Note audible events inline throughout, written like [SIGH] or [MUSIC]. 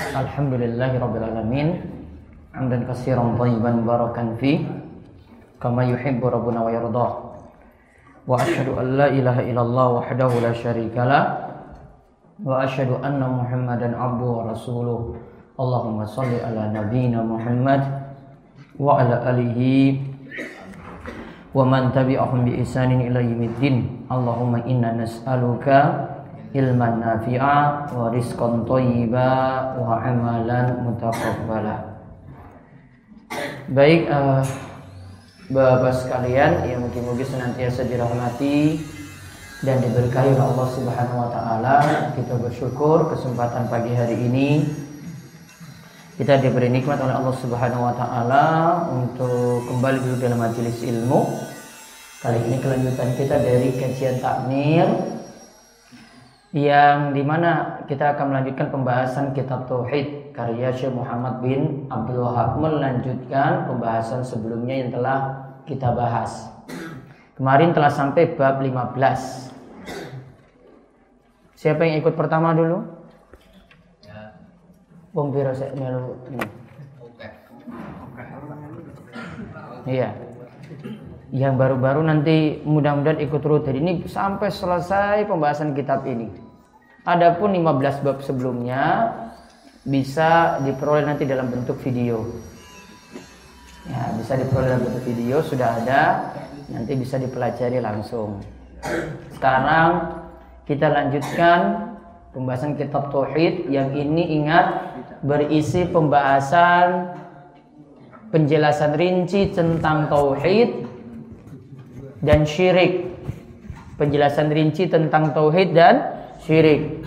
Alhamdulillahi rabbil alamin. Hamdan katsiran thayyiban barakan fi kama yuhibbu rabbuna wa yarda. Wa asyhadu an la ilaha illallah wahdahu la syarika la wa asyhadu anna Muhammadan abduhu wa rasuluh. Allahumma shalli ala nabiyyina Muhammad wa ala alihi wa man tabi'ahum bi ihsanin ila yaumiddin. Allahumma inna nas'aluka ilman nafi'a wa rizqan thayyiba wa amalan mutaqabbala. Baik uh, Bapak sekalian yang mungkin-mungkin senantiasa dirahmati dan diberkahi oleh Allah Subhanahu wa taala, kita bersyukur kesempatan pagi hari ini kita diberi nikmat oleh Allah Subhanahu wa taala untuk kembali duduk dalam majelis ilmu. Kali ini kelanjutan kita dari kajian takmir yang di mana kita akan melanjutkan pembahasan kitab Tauhid karya Syekh Muhammad bin Abdul Wahab melanjutkan pembahasan sebelumnya yang telah kita bahas. Kemarin telah sampai bab 15. Siapa yang ikut pertama dulu? Wong Biro saya melu. Iya. Yang baru-baru nanti mudah-mudahan ikut rutin ini sampai selesai pembahasan kitab ini. Adapun 15 bab sebelumnya bisa diperoleh nanti dalam bentuk video. Ya, bisa diperoleh dalam bentuk video sudah ada, nanti bisa dipelajari langsung. Sekarang kita lanjutkan pembahasan kitab tauhid yang ini ingat berisi pembahasan penjelasan rinci tentang tauhid dan syirik. Penjelasan rinci tentang tauhid dan syirik.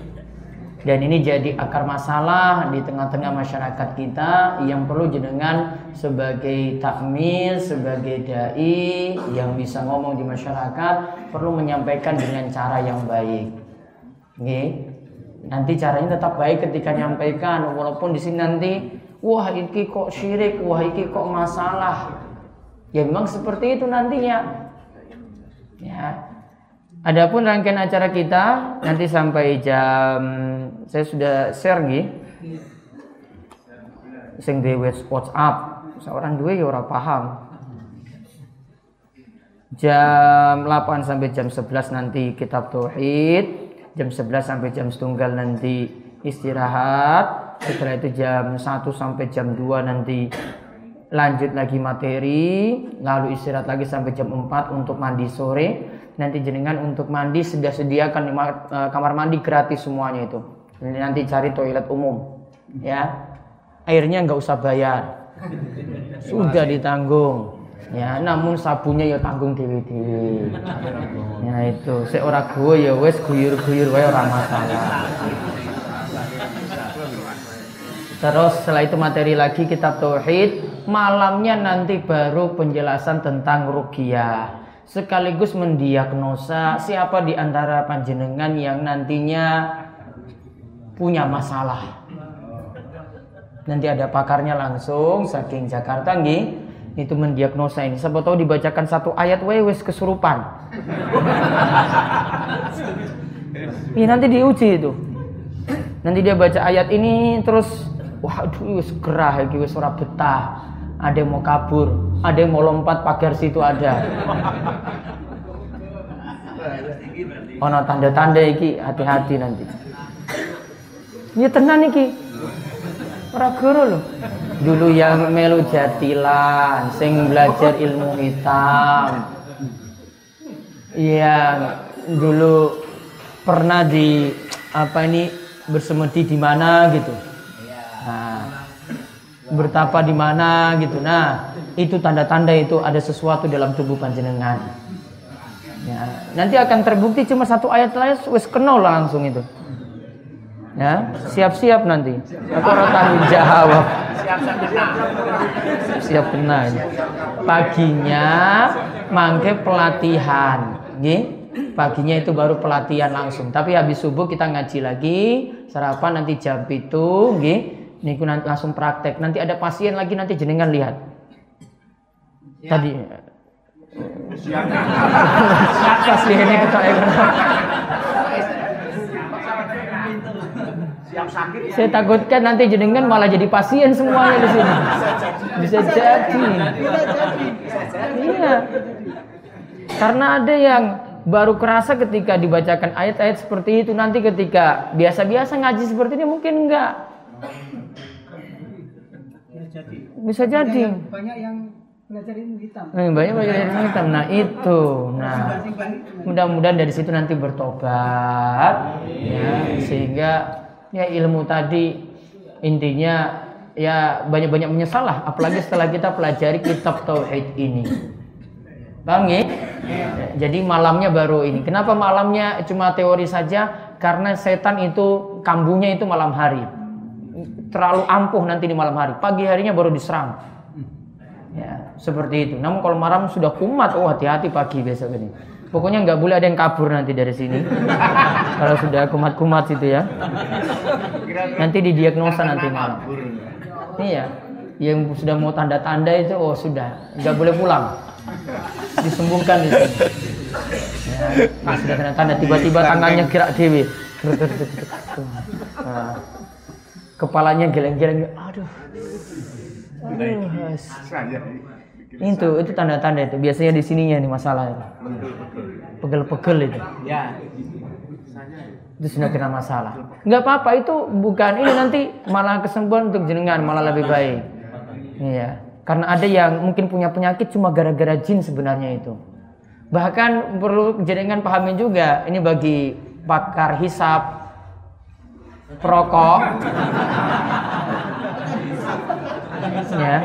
Dan ini jadi akar masalah di tengah-tengah masyarakat kita yang perlu jenengan sebagai takmir, sebagai dai yang bisa ngomong di masyarakat perlu menyampaikan dengan cara yang baik. Oke. Nanti caranya tetap baik ketika nyampaikan walaupun di sini nanti wah iki kok syirik, wah iki kok masalah. Ya memang seperti itu nantinya. Ya. Adapun rangkaian acara kita nanti sampai jam saya sudah share nih. Sing di WhatsApp. Seorang dua ya orang paham. Jam 8 sampai jam 11 nanti kitab tauhid. Jam 11 sampai jam setunggal nanti istirahat. Setelah itu jam 1 sampai jam 2 nanti lanjut lagi materi, lalu istirahat lagi sampai jam 4 untuk mandi sore. Nanti jenengan untuk mandi sudah sediakan kamar mandi gratis semuanya itu. Nanti cari toilet umum, ya. Airnya nggak usah bayar, sudah ditanggung. Ya, namun sabunnya ya tanggung dewi dewi. Ya itu, seorang gue ya wes guyur guyur wae orang masalah. Terus setelah itu materi lagi kitab tauhid, malamnya nanti baru penjelasan tentang ruqyah. Sekaligus mendiagnosa siapa di antara panjenengan yang nantinya punya masalah. Nanti ada pakarnya langsung saking Jakarta nggih itu mendiagnosa ini. Siapa tahu dibacakan satu ayat wes kesurupan. [LAUGHS] Ini nanti diuji itu. Nanti dia baca ayat ini terus waduh wis gerah iki wis ora betah. Ada yang mau kabur, ada yang mau lompat pagar situ ada. Ono tanda-tanda iki hati-hati nanti. Ini tenan iki. Ora guru loh. Dulu yang melu jatilan, sing belajar ilmu hitam. Iya, dulu pernah di apa ini bersemedi di mana gitu. Nah, bertapa di mana gitu. Nah, itu tanda-tanda itu ada sesuatu dalam tubuh panjenengan. Ya, nanti akan terbukti cuma satu ayat lain wis kenal langsung itu. Ya, siap-siap nanti. Aku orang tanggung jawab. Siap kena. Paginya mangke pelatihan, nggih. Paginya itu baru pelatihan langsung. Tapi habis subuh kita ngaji lagi, sarapan nanti jam itu, nggih. Niku nanti langsung praktek. Nanti ada pasien lagi nanti jenengan lihat. Tadi siap. Pasiennya kita Saya takutkan nanti jenengan malah jadi pasien semuanya di sini. Bisa jadi. Iya. Karena ada yang baru kerasa ketika dibacakan ayat-ayat seperti itu nanti ketika biasa-biasa ngaji seperti ini mungkin enggak. Bisa jadi. Banyak yang belajar ilmu hitam. Eh, banyak belajar ilmu hitam. Nah itu, nah mudah-mudahan dari situ nanti bertobat, ya sehingga ya ilmu tadi intinya ya banyak-banyak menyesal lah apalagi setelah kita pelajari kitab tauhid ini Bang ya? Jadi malamnya baru ini. Kenapa malamnya cuma teori saja? Karena setan itu kambunya itu malam hari. Terlalu ampuh nanti di malam hari. Pagi harinya baru diserang. Ya, seperti itu. Namun kalau malam sudah kumat, oh hati-hati pagi besok ini. Pokoknya nggak boleh ada yang kabur nanti dari sini. [LAUGHS] Kalau sudah kumat-kumat itu ya. Nanti didiagnosa nanti malam. Iya. Yang sudah mau tanda-tanda itu oh sudah nggak boleh pulang. Disembungkan di sini. Ya, sudah tanda-tanda tiba-tiba tangannya gerak dewi. Nah, [LAUGHS] kepalanya geleng-geleng. Aduh. Aduh. Itu itu tanda-tanda itu. Biasanya di sininya nih masalah itu. Pegel-pegel itu. Ya. Itu sudah kena masalah. Enggak apa-apa itu bukan ini nanti malah kesembuhan untuk jenengan malah lebih baik. Iya. Karena ada yang mungkin punya penyakit cuma gara-gara jin sebenarnya itu. Bahkan perlu jenengan pahami juga ini bagi pakar hisap perokok ya.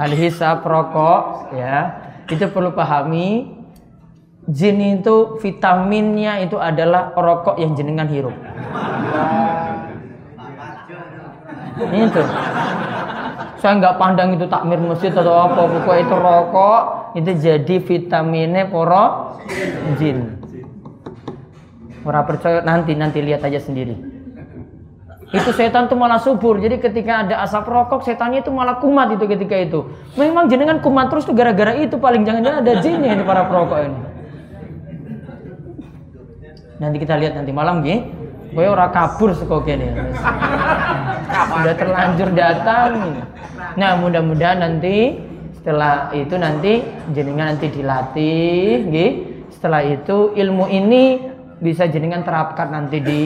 Al-hisab rokok ya. Itu perlu pahami jin itu vitaminnya itu adalah rokok yang jenengan hirup. Itu. Saya nggak pandang itu takmir masjid atau apa pokoknya itu rokok itu jadi vitaminnya poro jin Orang percaya nanti nanti lihat aja sendiri itu setan tuh malah subur. Jadi ketika ada asap rokok, setannya itu malah kumat itu ketika itu. Memang jenengan kumat terus tuh gara-gara itu paling jangan-jangan ada jinnya ini para perokok ini. Nanti kita lihat nanti malam gini. Gue orang kabur sekok ini. Sudah terlanjur datang. Nah mudah-mudahan nanti setelah itu nanti jenengan nanti dilatih, gih. Setelah itu ilmu ini bisa jenengan terapkan nanti di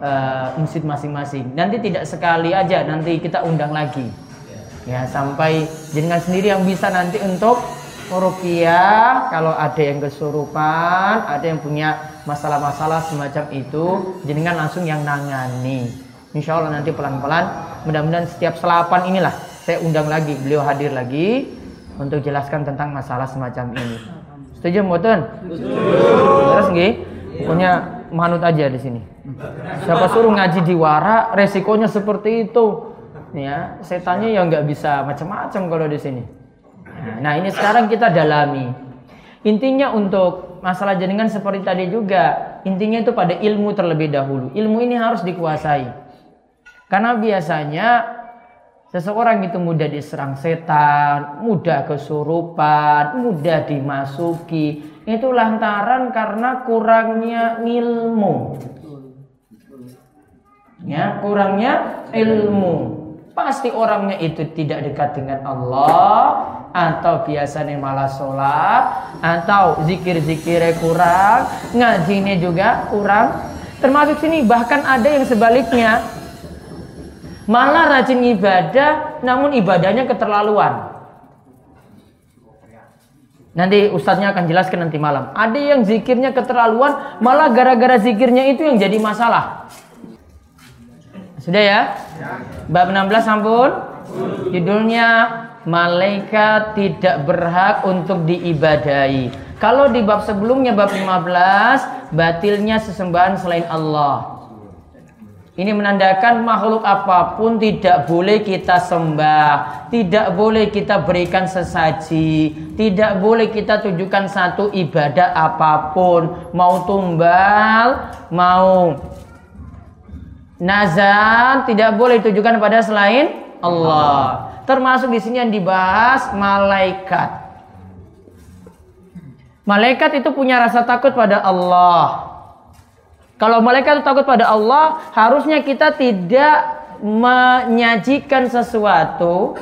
uh, masjid masing-masing. Nanti tidak sekali aja, nanti kita undang lagi. Ya, sampai jenengan sendiri yang bisa nanti untuk rupiah kalau ada yang kesurupan, ada yang punya masalah-masalah semacam itu, jenengan langsung yang nangani. Insya Allah nanti pelan-pelan, mudah-mudahan setiap selapan inilah saya undang lagi, beliau hadir lagi untuk jelaskan tentang masalah semacam ini. Setuju, Mboten? Setuju. Terus nggih? Pokoknya manut aja di sini. Siapa suruh ngaji di wara, resikonya seperti itu. Ya, setannya yang nggak bisa macam-macam kalau di sini. Nah, ini sekarang kita dalami. Intinya untuk masalah jenengan seperti tadi juga, intinya itu pada ilmu terlebih dahulu. Ilmu ini harus dikuasai. Karena biasanya seseorang itu mudah diserang setan, mudah kesurupan, mudah dimasuki. Itu lantaran karena kurangnya ilmu. Ya kurangnya ilmu. Pasti orangnya itu tidak dekat dengan Allah atau biasanya malah sholat atau zikir-zikirnya kurang ngajinya juga kurang. Termasuk sini bahkan ada yang sebaliknya. Malah rajin ibadah namun ibadahnya keterlaluan Nanti ustadznya akan jelaskan nanti malam. Ada yang zikirnya keterlaluan, malah gara-gara zikirnya itu yang jadi masalah. Sudah ya? Bab 16 sampun. Judulnya malaikat tidak berhak untuk diibadahi. Kalau di bab sebelumnya bab 15 batilnya sesembahan selain Allah. Ini menandakan makhluk apa pun tidak boleh kita sembah, tidak boleh kita berikan sesaji, tidak boleh kita tunjukkan satu ibadah apa pun, mau tumbal, mau nazar, tidak boleh ditujukan pada selain Allah. Termasuk di sini yang dibahas malaikat. Malaikat itu punya rasa takut pada Allah. Kalau malaikat takut pada Allah, harusnya kita tidak menyajikan sesuatu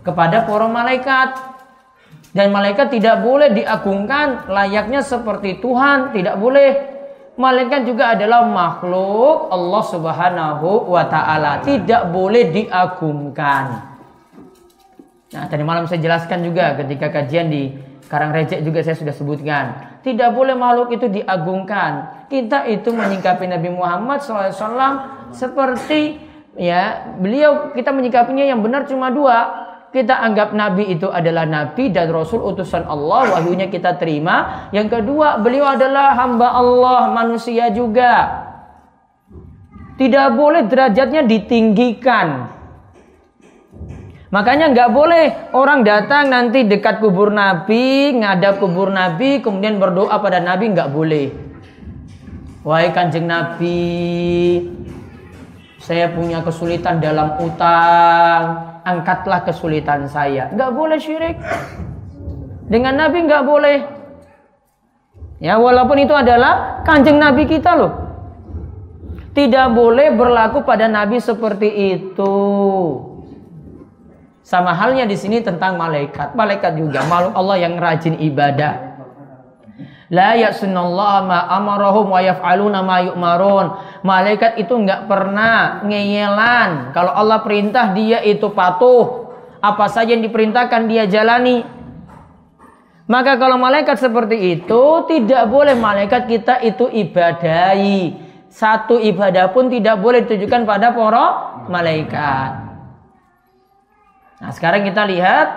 kepada para malaikat. Dan malaikat tidak boleh diagungkan layaknya seperti Tuhan, tidak boleh. Malaikat juga adalah makhluk Allah Subhanahu wa taala, tidak boleh diagungkan. Nah, tadi malam saya jelaskan juga ketika kajian di Karang Recek juga saya sudah sebutkan. Tidak boleh makhluk itu diagungkan. Kita itu menyingkapi Nabi Muhammad SAW seperti ya beliau kita menyingkapinya yang benar cuma dua. Kita anggap Nabi itu adalah Nabi dan Rasul utusan Allah. Wahyunya kita terima. Yang kedua beliau adalah hamba Allah manusia juga. Tidak boleh derajatnya ditinggikan. Makanya nggak boleh orang datang nanti dekat kubur Nabi, ngadap kubur Nabi, kemudian berdoa pada Nabi nggak boleh. Wahai kanjeng Nabi, saya punya kesulitan dalam utang, angkatlah kesulitan saya. Nggak boleh syirik. Dengan Nabi nggak boleh. Ya walaupun itu adalah kanjeng Nabi kita loh. Tidak boleh berlaku pada Nabi seperti itu. Sama halnya di sini tentang malaikat. Malaikat juga makhluk Allah yang rajin ibadah. La ya'sunallaha ma amarahum wa yaf'aluna ma yu'marun. Malaikat itu enggak pernah ngeyelan. Kalau Allah perintah dia itu patuh. Apa saja yang diperintahkan dia jalani. Maka kalau malaikat seperti itu tidak boleh malaikat kita itu ibadahi. Satu ibadah pun tidak boleh ditujukan pada para malaikat. Nah, sekarang kita lihat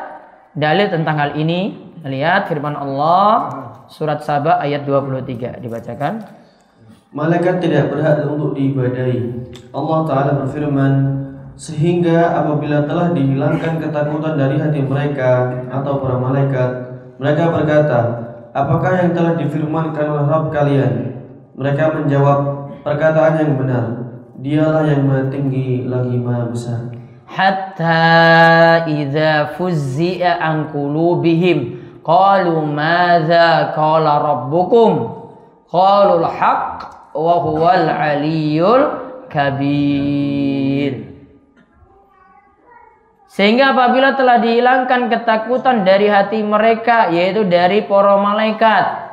dalil tentang hal ini. Lihat firman Allah surat Saba ayat 23 dibacakan. Malaikat tidak berhak untuk diibadahi. Allah taala berfirman, sehingga apabila telah dihilangkan ketakutan dari hati mereka atau para malaikat, mereka berkata, apakah yang telah difirmankan oleh Rabb kalian? Mereka menjawab, perkataan yang benar. Dialah yang maha tinggi lagi maha besar hatta idza fuzzi'a an qulubihim qalu madza qala rabbukum? Qalu al-haq wa huwal aliyul kabir. Sehingga apabila telah dihilangkan ketakutan dari hati mereka yaitu dari para malaikat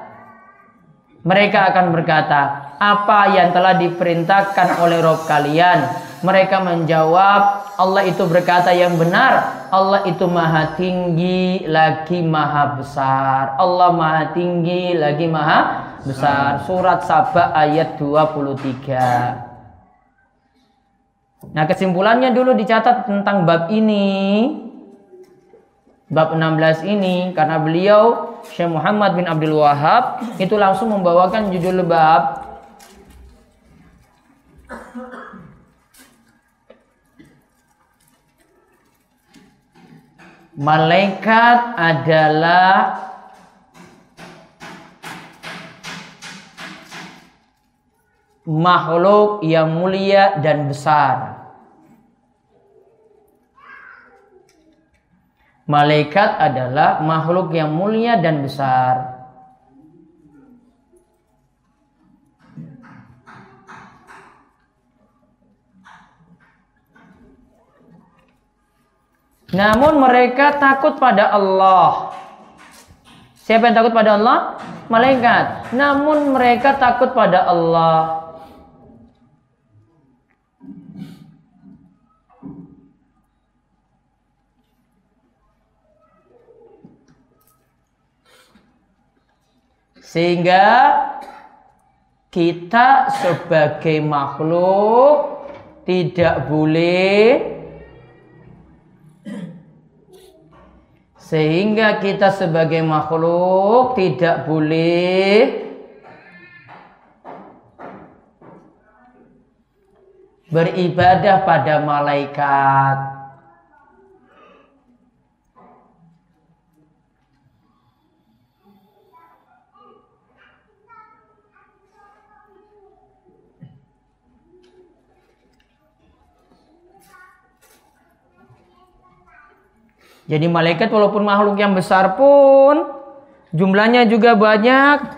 mereka akan berkata apa yang telah diperintahkan oleh Rob kalian mereka menjawab, Allah itu berkata yang benar. Allah itu maha tinggi lagi maha besar. Allah maha tinggi lagi maha besar. Surat Sabah ayat 23. Nah kesimpulannya dulu dicatat tentang bab ini. Bab 16 ini karena beliau Syekh Muhammad bin Abdul Wahab itu langsung membawakan judul bab Malaikat adalah makhluk yang mulia dan besar. Malaikat adalah makhluk yang mulia dan besar. Namun mereka takut pada Allah. Siapa yang takut pada Allah? Malaikat. Namun mereka takut pada Allah. Sehingga kita sebagai makhluk tidak boleh Sehingga kita sebagai makhluk tidak boleh beribadah pada malaikat. Jadi malaikat walaupun makhluk yang besar pun jumlahnya juga banyak.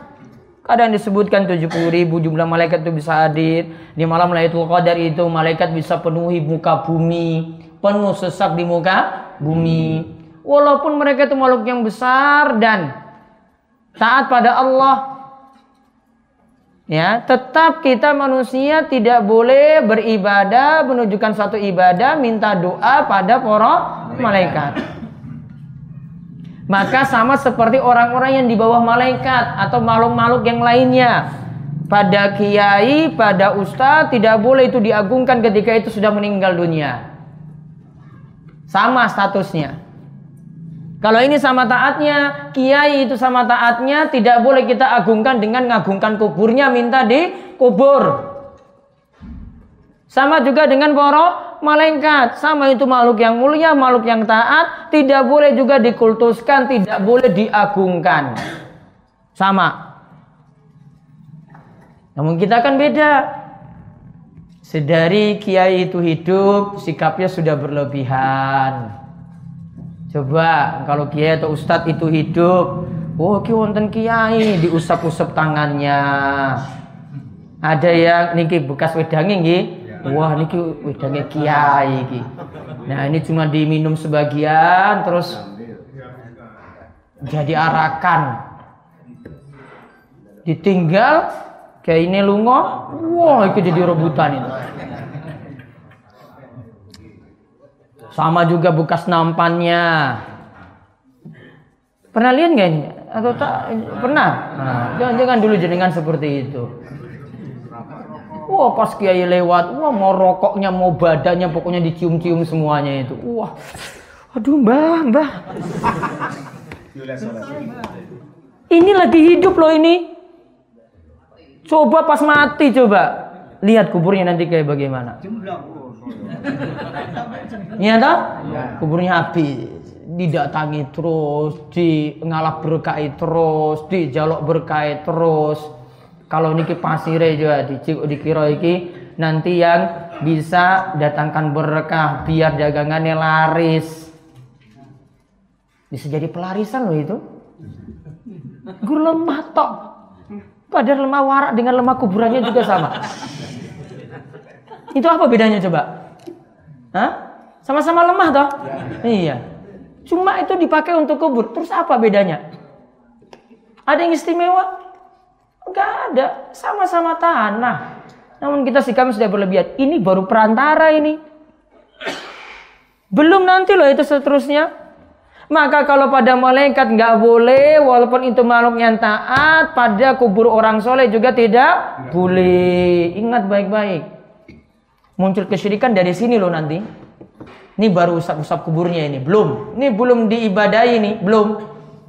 Kadang disebutkan 70 ribu jumlah malaikat itu bisa hadir. Di malam Lailatul Qadar itu malaikat bisa penuhi muka bumi. Penuh sesak di muka bumi. Walaupun mereka itu makhluk yang besar dan taat pada Allah. Ya, tetap kita manusia tidak boleh beribadah menunjukkan satu ibadah minta doa pada para malaikat. Maka sama seperti orang-orang yang di bawah malaikat atau makhluk-makhluk yang lainnya. Pada kiai, pada ustadz tidak boleh itu diagungkan ketika itu sudah meninggal dunia. Sama statusnya. Kalau ini sama taatnya, kiai itu sama taatnya tidak boleh kita agungkan dengan ngagungkan kuburnya minta di kubur. Sama juga dengan para malaikat. Sama itu makhluk yang mulia, makhluk yang taat. Tidak boleh juga dikultuskan, tidak boleh diagungkan. Sama. Namun kita kan beda. Sedari kiai itu hidup, sikapnya sudah berlebihan. Coba kalau kiai atau ustadz itu hidup, oh ki wonten kiai diusap-usap tangannya. Ada yang niki bekas wedangi nggih, Wah, ini wedangnya kiai iki. Nah, ini cuma diminum sebagian terus jadi arakan. Ditinggal kayak ini lungo, wah itu jadi rebutan itu. Sama juga bekas nampannya. Pernah lihat nggak ini? Atau tak? Pernah? Nah, jangan, jangan dulu jenengan seperti itu. Wah pas kiai lewat, wah mau rokoknya, mau badannya, pokoknya dicium-cium semuanya itu. Wah, aduh mbah, mbah. Ini lagi hidup loh ini. Coba pas mati coba. Lihat kuburnya nanti kayak bagaimana. Iya toh? Kuburnya habis. Didatangi terus, di ngalap berkai terus, dijaluk berkai terus kalau niki pasire juga dikira iki nanti yang bisa datangkan berkah biar dagangannya laris. Bisa jadi pelarisan loh itu. Gur lemah tok. Padahal lemah warak dengan lemah kuburannya juga sama. Itu apa bedanya coba? Hah? Sama-sama lemah toh? Iya. Cuma itu dipakai untuk kubur. Terus apa bedanya? Ada yang istimewa? Enggak ada, sama-sama tanah. Namun kita sih kami sudah berlebihan. Ini baru perantara ini. Belum nanti loh itu seterusnya. Maka kalau pada malaikat nggak boleh, walaupun itu makhluk yang taat, pada kubur orang soleh juga tidak boleh. Ingat baik-baik. Muncul kesyirikan dari sini loh nanti. Ini baru usap-usap kuburnya ini, belum. Ini belum diibadahi ini, belum.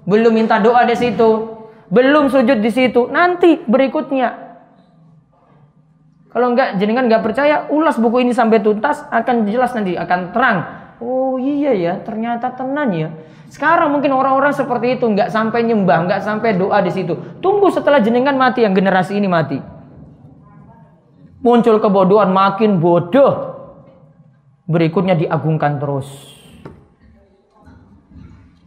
Belum minta doa di situ belum sujud di situ. Nanti berikutnya. Kalau enggak jenengan enggak percaya, ulas buku ini sampai tuntas akan jelas nanti, akan terang. Oh iya ya, ternyata tenan ya. Sekarang mungkin orang-orang seperti itu enggak sampai nyembah, enggak sampai doa di situ. Tunggu setelah jenengan mati yang generasi ini mati. Muncul kebodohan makin bodoh. Berikutnya diagungkan terus.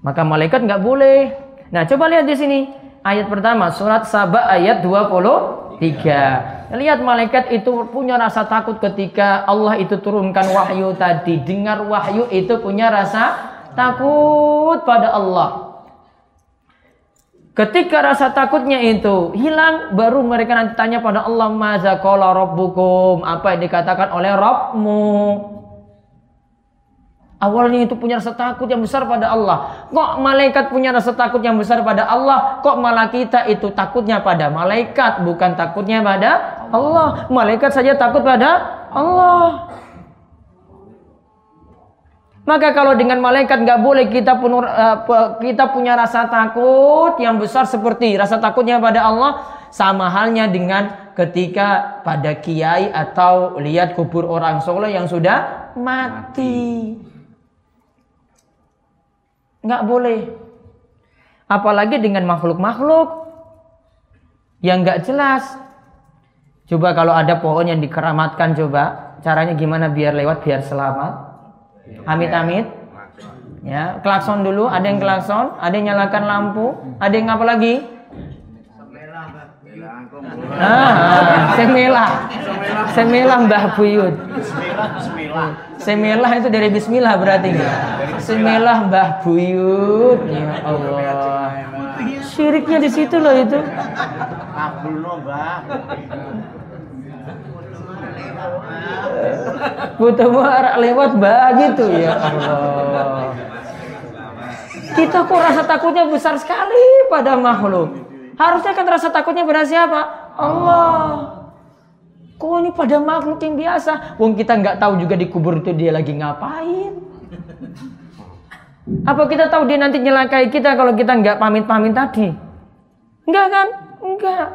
Maka malaikat nggak boleh. Nah, coba lihat di sini ayat pertama surat Saba ayat 23. Lihat malaikat itu punya rasa takut ketika Allah itu turunkan wahyu tadi. Dengar wahyu itu punya rasa takut pada Allah. Ketika rasa takutnya itu hilang, baru mereka nanti tanya pada Allah, Maza? Apa yang dikatakan oleh Rabbmu? Awalnya itu punya rasa takut yang besar pada Allah. Kok malaikat punya rasa takut yang besar pada Allah? Kok malah kita itu takutnya pada malaikat, bukan takutnya pada Allah. Malaikat saja takut pada Allah. Maka kalau dengan malaikat nggak boleh kita penuh, uh, kita punya rasa takut yang besar seperti rasa takutnya pada Allah sama halnya dengan ketika pada kiai atau lihat kubur orang soleh yang sudah mati. Nggak boleh. Apalagi dengan makhluk-makhluk yang nggak jelas. Coba kalau ada pohon yang dikeramatkan coba caranya gimana biar lewat biar selamat Amit-amit. Ya, klakson dulu, ada yang klakson, ada yang nyalakan lampu, ada yang apa lagi? Ah, semelah. Semelah Mbah Buyut. Semelah itu dari bismillah berarti enggak? Semelah Mbah Buyut. Ya Allah. Syiriknya di situ loh itu. Butuh muara lewat begitu ya Allah. Kita kok rasa takutnya besar sekali pada makhluk. Harusnya kan rasa takutnya pada siapa? Allah. Kok ini pada makhluk yang biasa? Wong kita nggak tahu juga di kubur itu dia lagi ngapain. Apa kita tahu dia nanti nyelakai kita kalau kita nggak pamit-pamit tadi? Enggak kan? Enggak.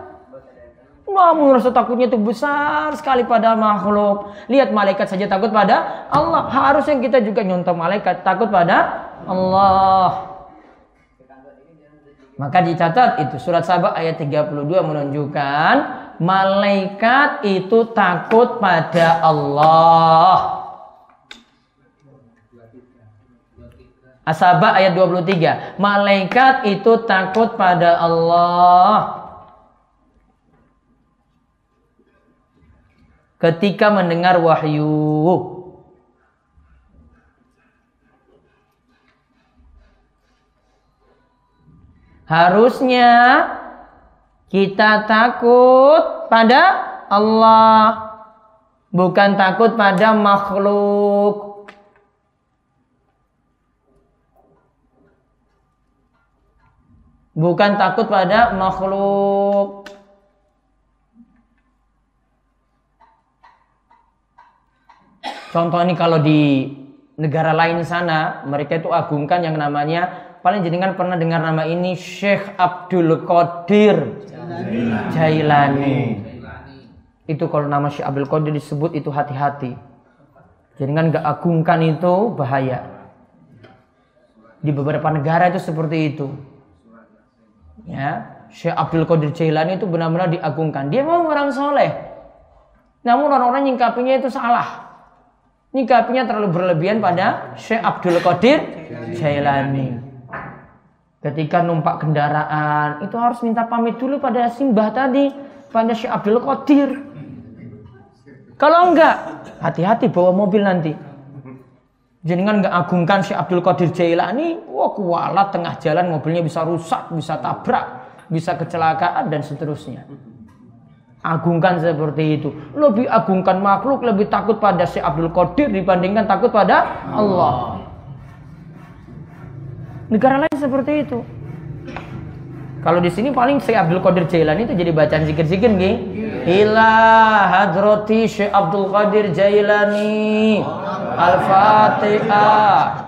Namun rasa takutnya itu besar sekali pada makhluk. Lihat malaikat saja takut pada Allah. Harusnya kita juga nyontoh malaikat takut pada Allah. Maka dicatat itu surat Sabah ayat 32 menunjukkan malaikat itu takut pada Allah. Asabah ayat 23. Malaikat itu takut pada Allah. ketika mendengar wahyu. Harusnya kita takut pada Allah, bukan takut pada makhluk. Bukan takut pada makhluk. Contoh ini kalau di negara lain sana, mereka itu agungkan yang namanya paling jenengan pernah dengar nama ini Syekh Abdul Qadir Jailani. Itu kalau nama Syekh Abdul Qadir disebut itu hati-hati. Jenengan gak agungkan itu bahaya. Di beberapa negara itu seperti itu. Ya, Syekh Abdul Qadir Jailani itu benar-benar diagungkan. Dia memang orang soleh. Namun orang-orang nyingkapinya itu salah. Nyikapinya terlalu berlebihan pada Syekh Abdul Qadir Jailani. Ketika numpak kendaraan, itu harus minta pamit dulu pada simbah tadi, pada Syekh Abdul Qadir. Kalau enggak, hati-hati bawa mobil nanti. Jangan enggak agungkan Syekh Abdul Qadir Jailani, wah kualat tengah jalan mobilnya bisa rusak, bisa tabrak, bisa kecelakaan dan seterusnya. Agungkan seperti itu. Lebih agungkan makhluk, lebih takut pada Syekh Abdul Qadir dibandingkan takut pada Allah. Negara lain seperti itu. Kalau di sini paling Syekh Abdul Qadir Jailani itu jadi bacaan zikir-zikir nih. Ila hadrati Syekh Abdul Qadir Jailani. Al-Fatihah.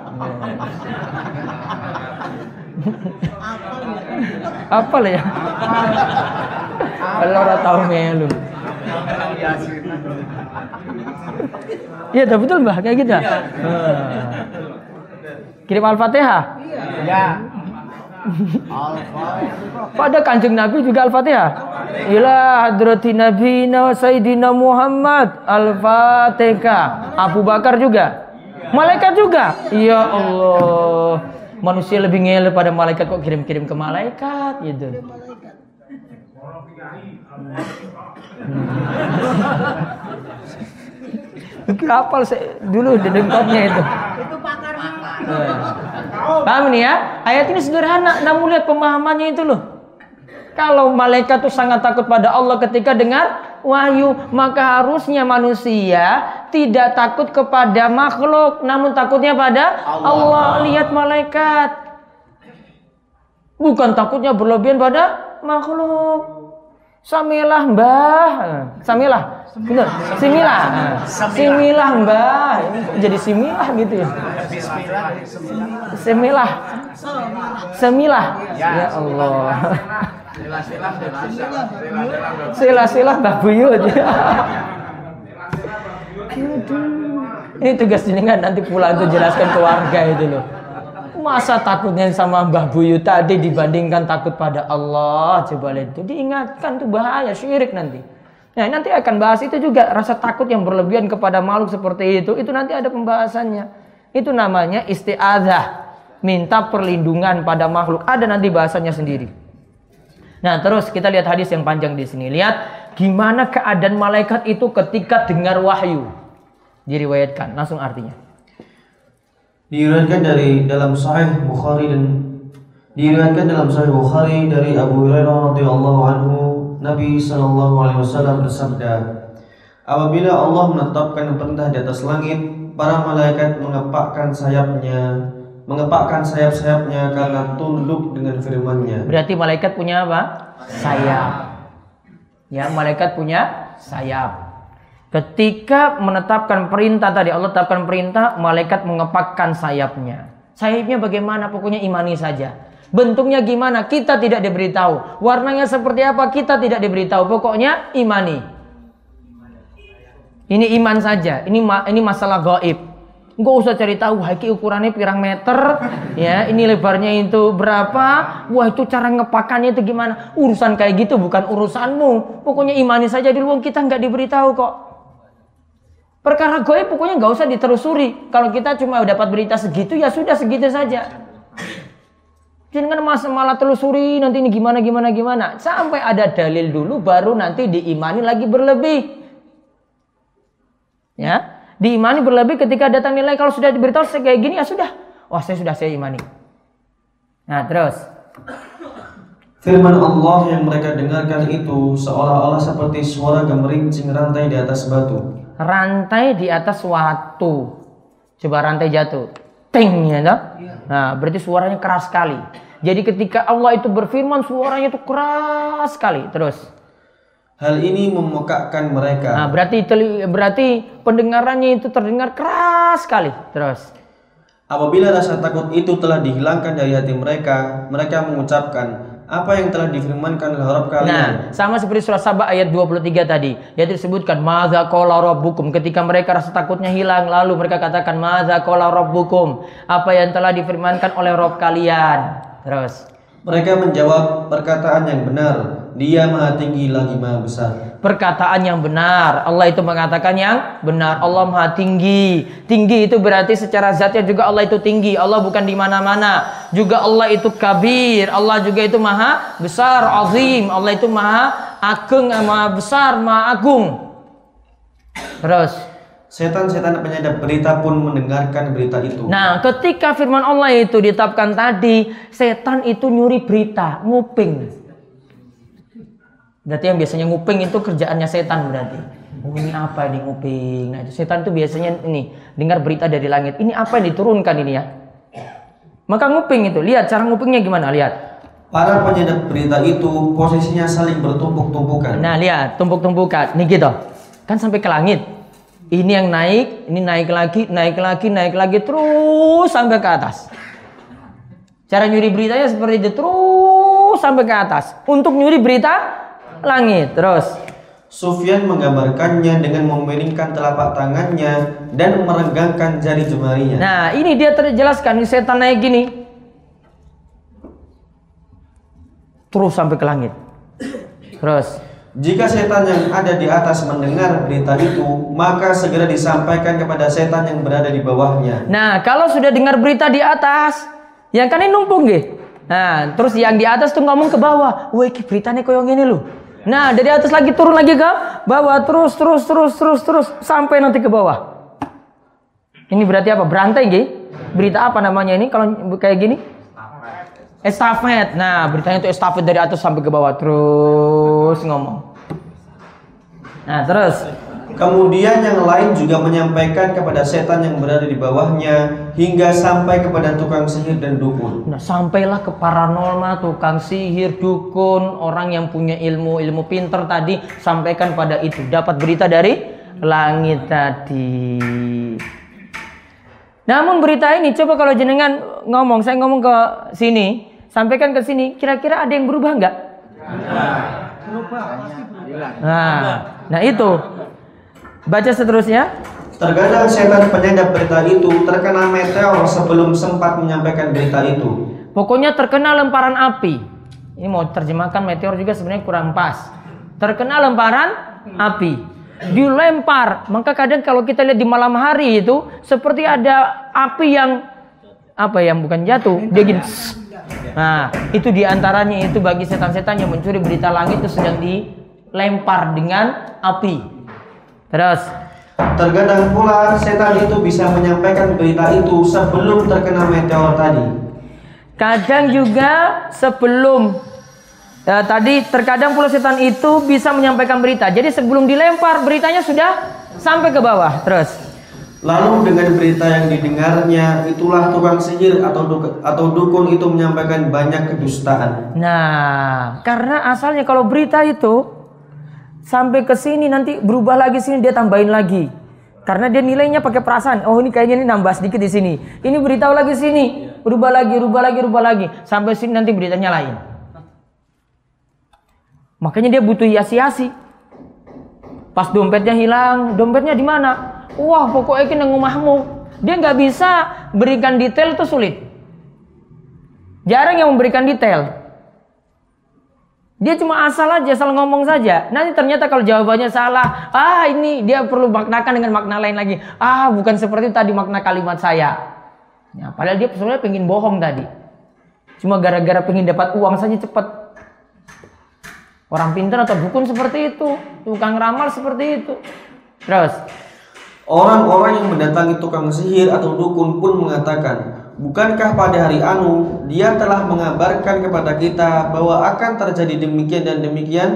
Apa lah ya? Kalau ora tahu melu. Iya, betul Mbah kayak gitu. Ya? Kirim Al-Fatihah? Iya. Pada kanjeng Nabi juga Al-Fatihah. Ila hadrati Nabi wa Sayyidina Muhammad Al-Fatihah. Abu Bakar juga. Malaikat juga. Ya Allah. Manusia lebih ngele pada malaikat kok kirim-kirim ke malaikat gitu. Hmm. Kapal saya dulu di dengkotnya itu. Itu pakar. Eh. Paham nih ya? Ayat ini sederhana, namun lihat pemahamannya itu loh. Kalau malaikat itu sangat takut pada Allah ketika dengar wahyu, maka harusnya manusia tidak takut kepada makhluk, namun takutnya pada Allah. Allah. Lihat malaikat. Bukan takutnya berlebihan pada makhluk. Samilah mbah. Samilah. Bener. Similah. Similah mbah. Jadi similah gitu ya. Semilah. Semilah. Ya Allah. Sila-sila Mbak Buyut. Ini tugas jenengan nanti pulang itu jelaskan ke warga itu loh. Masa takutnya sama Mbah Buyut tadi dibandingkan takut pada Allah coba lihat itu diingatkan tuh bahaya syirik nanti. Nah nanti akan bahas itu juga rasa takut yang berlebihan kepada makhluk seperti itu itu nanti ada pembahasannya. Itu namanya isti'adzah. Minta perlindungan pada makhluk. Ada nanti bahasanya sendiri. Nah, terus kita lihat hadis yang panjang di sini. Lihat gimana keadaan malaikat itu ketika dengar wahyu. Diriwayatkan, langsung artinya. Diriwayatkan dari dalam Sahih Bukhari dan diriwayatkan dalam Sahih Bukhari dari Abu Hurairah radhiyallahu anhu, Nabi sallallahu alaihi wasallam bersabda, "Apabila Allah menetapkan perintah di atas langit, para malaikat mengepakkan sayapnya mengepakkan sayap-sayapnya karena tunduk dengan firman-Nya. Berarti malaikat punya apa? Sayap. Ya, malaikat punya sayap. Ketika menetapkan perintah tadi Allah tetapkan perintah, malaikat mengepakkan sayapnya. Sayapnya bagaimana? Pokoknya imani saja. Bentuknya gimana? Kita tidak diberitahu. Warnanya seperti apa? Kita tidak diberitahu. Pokoknya imani. Ini iman saja. Ini ini masalah gaib. Nggak usah cari tahu, haki ukurannya pirang meter, ya, ini lebarnya itu berapa, wah itu cara ngepakannya itu gimana. Urusan kayak gitu bukan urusanmu. Pokoknya imani saja dulu, kita nggak diberitahu kok. Perkara goib pokoknya nggak usah diterusuri. Kalau kita cuma dapat berita segitu, ya sudah segitu saja. Jangan mas malah telusuri nanti ini gimana gimana gimana. Sampai ada dalil dulu baru nanti diimani lagi berlebih. Ya, diimani berlebih ketika datang nilai kalau sudah diberitahu kayak gini ya sudah wah saya sudah saya imani nah terus Firman Allah yang mereka dengarkan itu seolah-olah seperti suara gemerincing rantai di atas batu. Rantai di atas watu. Coba rantai jatuh. Ting ya toh? Nah, berarti suaranya keras sekali. Jadi ketika Allah itu berfirman suaranya itu keras sekali. Terus Hal ini memekakkan mereka. Nah, berarti berarti pendengarannya itu terdengar keras sekali. Terus apabila rasa takut itu telah dihilangkan dari hati mereka, mereka mengucapkan apa yang telah difirmankan oleh Rabb kalian. Nah, sama seperti surah Sabah ayat 23 tadi. Yaitu disebutkan madza qala rabbukum ketika mereka rasa takutnya hilang lalu mereka katakan madza qala rabbukum apa yang telah difirmankan oleh Rabb kalian. Terus mereka menjawab perkataan yang benar dia maha tinggi lagi maha besar. Perkataan yang benar. Allah itu mengatakan yang benar. Allah maha tinggi. Tinggi itu berarti secara zatnya juga Allah itu tinggi. Allah bukan di mana-mana. Juga Allah itu kabir. Allah juga itu maha besar, azim. Allah itu maha agung, maha besar, maha agung. Terus Setan-setan penyadap berita pun mendengarkan berita itu. Nah, ketika firman Allah itu ditetapkan tadi, setan itu nyuri berita, nguping. Berarti yang biasanya nguping itu kerjaannya setan berarti. Oh ini apa ini nguping? Nah itu setan itu biasanya ini dengar berita dari langit. Ini apa yang diturunkan ini ya? Maka nguping itu, lihat cara ngupingnya gimana? Lihat. Para penyedap berita itu posisinya saling bertumpuk-tumpukan. Nah lihat, tumpuk-tumpukan. Ini gitu. Kan sampai ke langit. Ini yang naik, ini naik lagi, naik lagi, naik lagi, terus sampai ke atas. Cara nyuri beritanya seperti itu, terus sampai ke atas. Untuk nyuri berita, langit. Terus Sufyan menggambarkannya dengan memiringkan telapak tangannya dan meregangkan jari jemarinya. Nah, ini dia terjelaskan ini setan naik gini. Terus sampai ke langit. Terus jika setan yang ada di atas mendengar berita itu, maka segera disampaikan kepada setan yang berada di bawahnya. Nah, kalau sudah dengar berita di atas, yang kan ini numpung gitu. Nah, terus yang di atas tuh ngomong ke bawah, "Woi, beritanya koyong ini loh." Nah, dari atas lagi turun lagi ke bawah, terus terus terus terus terus sampai nanti ke bawah. Ini berarti apa? Berantai gih? Berita apa namanya ini kalau kayak gini? Estafet. Nah, beritanya itu estafet dari atas sampai ke bawah terus ngomong. Nah, terus Kemudian yang lain juga menyampaikan kepada setan yang berada di bawahnya hingga sampai kepada tukang sihir dan dukun. Nah, sampailah ke paranormal, tukang sihir, dukun, orang yang punya ilmu, ilmu pinter tadi sampaikan pada itu. Dapat berita dari langit tadi. Namun berita ini coba kalau jenengan ngomong, saya ngomong ke sini, sampaikan ke sini, kira-kira ada yang berubah nggak? Nah, nah itu. Baca seterusnya. Terkadang setan penyadap berita itu terkena meteor sebelum sempat menyampaikan berita itu. Pokoknya terkena lemparan api. Ini mau terjemahkan meteor juga sebenarnya kurang pas. Terkena lemparan api. Dilempar. Maka kadang kalau kita lihat di malam hari itu seperti ada api yang apa yang bukan jatuh, dia gini. Nah, itu di antaranya itu bagi setan-setan yang mencuri berita langit itu sedang dilempar dengan api. Terus, Terkadang pula setan itu bisa menyampaikan berita itu sebelum terkena meteor tadi. kadang juga sebelum eh, tadi terkadang pula setan itu bisa menyampaikan berita. Jadi sebelum dilempar beritanya sudah sampai ke bawah. Terus, Lalu dengan berita yang didengarnya itulah tukang sihir atau duk- atau dukun itu menyampaikan banyak kedustaan. Nah, karena asalnya kalau berita itu sampai ke sini nanti berubah lagi sini dia tambahin lagi. Karena dia nilainya pakai perasaan. Oh, ini kayaknya ini nambah sedikit di sini. Ini beritahu lagi sini, berubah lagi, berubah lagi, berubah lagi sampai sini nanti beritanya lain. Makanya dia butuh hiasi-hiasi. Pas dompetnya hilang, dompetnya di mana? Wah, pokoknya ini ngomahmu. Dia nggak bisa berikan detail itu sulit. Jarang yang memberikan detail. Dia cuma asal aja, asal ngomong saja. Nanti ternyata kalau jawabannya salah, ah ini dia perlu maknakan dengan makna lain lagi. Ah bukan seperti tadi makna kalimat saya. Ya, padahal dia sebenarnya pengen bohong tadi. Cuma gara-gara pengen dapat uang saja cepat. Orang pintar atau dukun seperti itu, tukang ramal seperti itu. Terus, Orang-orang yang mendatangi tukang sihir atau dukun pun mengatakan, Bukankah pada hari anu dia telah mengabarkan kepada kita bahwa akan terjadi demikian dan demikian?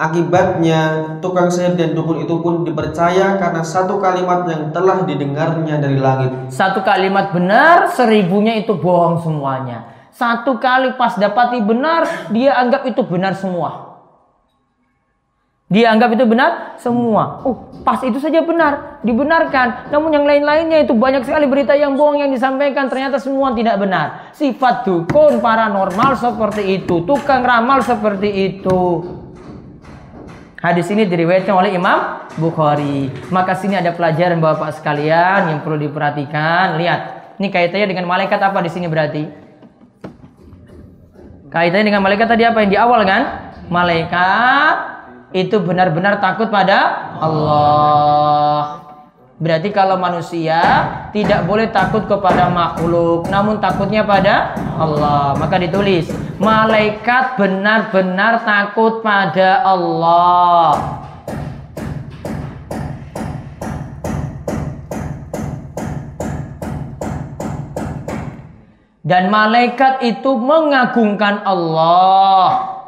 Akibatnya tukang sihir dan dukun itu pun dipercaya karena satu kalimat yang telah didengarnya dari langit. satu kalimat benar, seribunya itu bohong semuanya. Satu kali pas dapati benar, dia anggap itu benar semua. Dia anggap itu benar semua. Oh, pas itu saja benar, dibenarkan. Namun yang lain-lainnya itu banyak sekali berita yang bohong yang disampaikan ternyata semua tidak benar. Sifat dukun paranormal seperti itu, tukang ramal seperti itu. Hadis ini diriwayatkan oleh Imam Bukhari. Maka sini ada pelajaran Bapak sekalian yang perlu diperhatikan. Lihat, ini kaitannya dengan malaikat apa di sini berarti? Kaitannya dengan malaikat tadi apa yang di awal kan? Malaikat itu benar-benar takut pada Allah. Berarti kalau manusia tidak boleh takut kepada makhluk, namun takutnya pada Allah. Maka ditulis, malaikat benar-benar takut pada Allah. Dan malaikat itu mengagungkan Allah.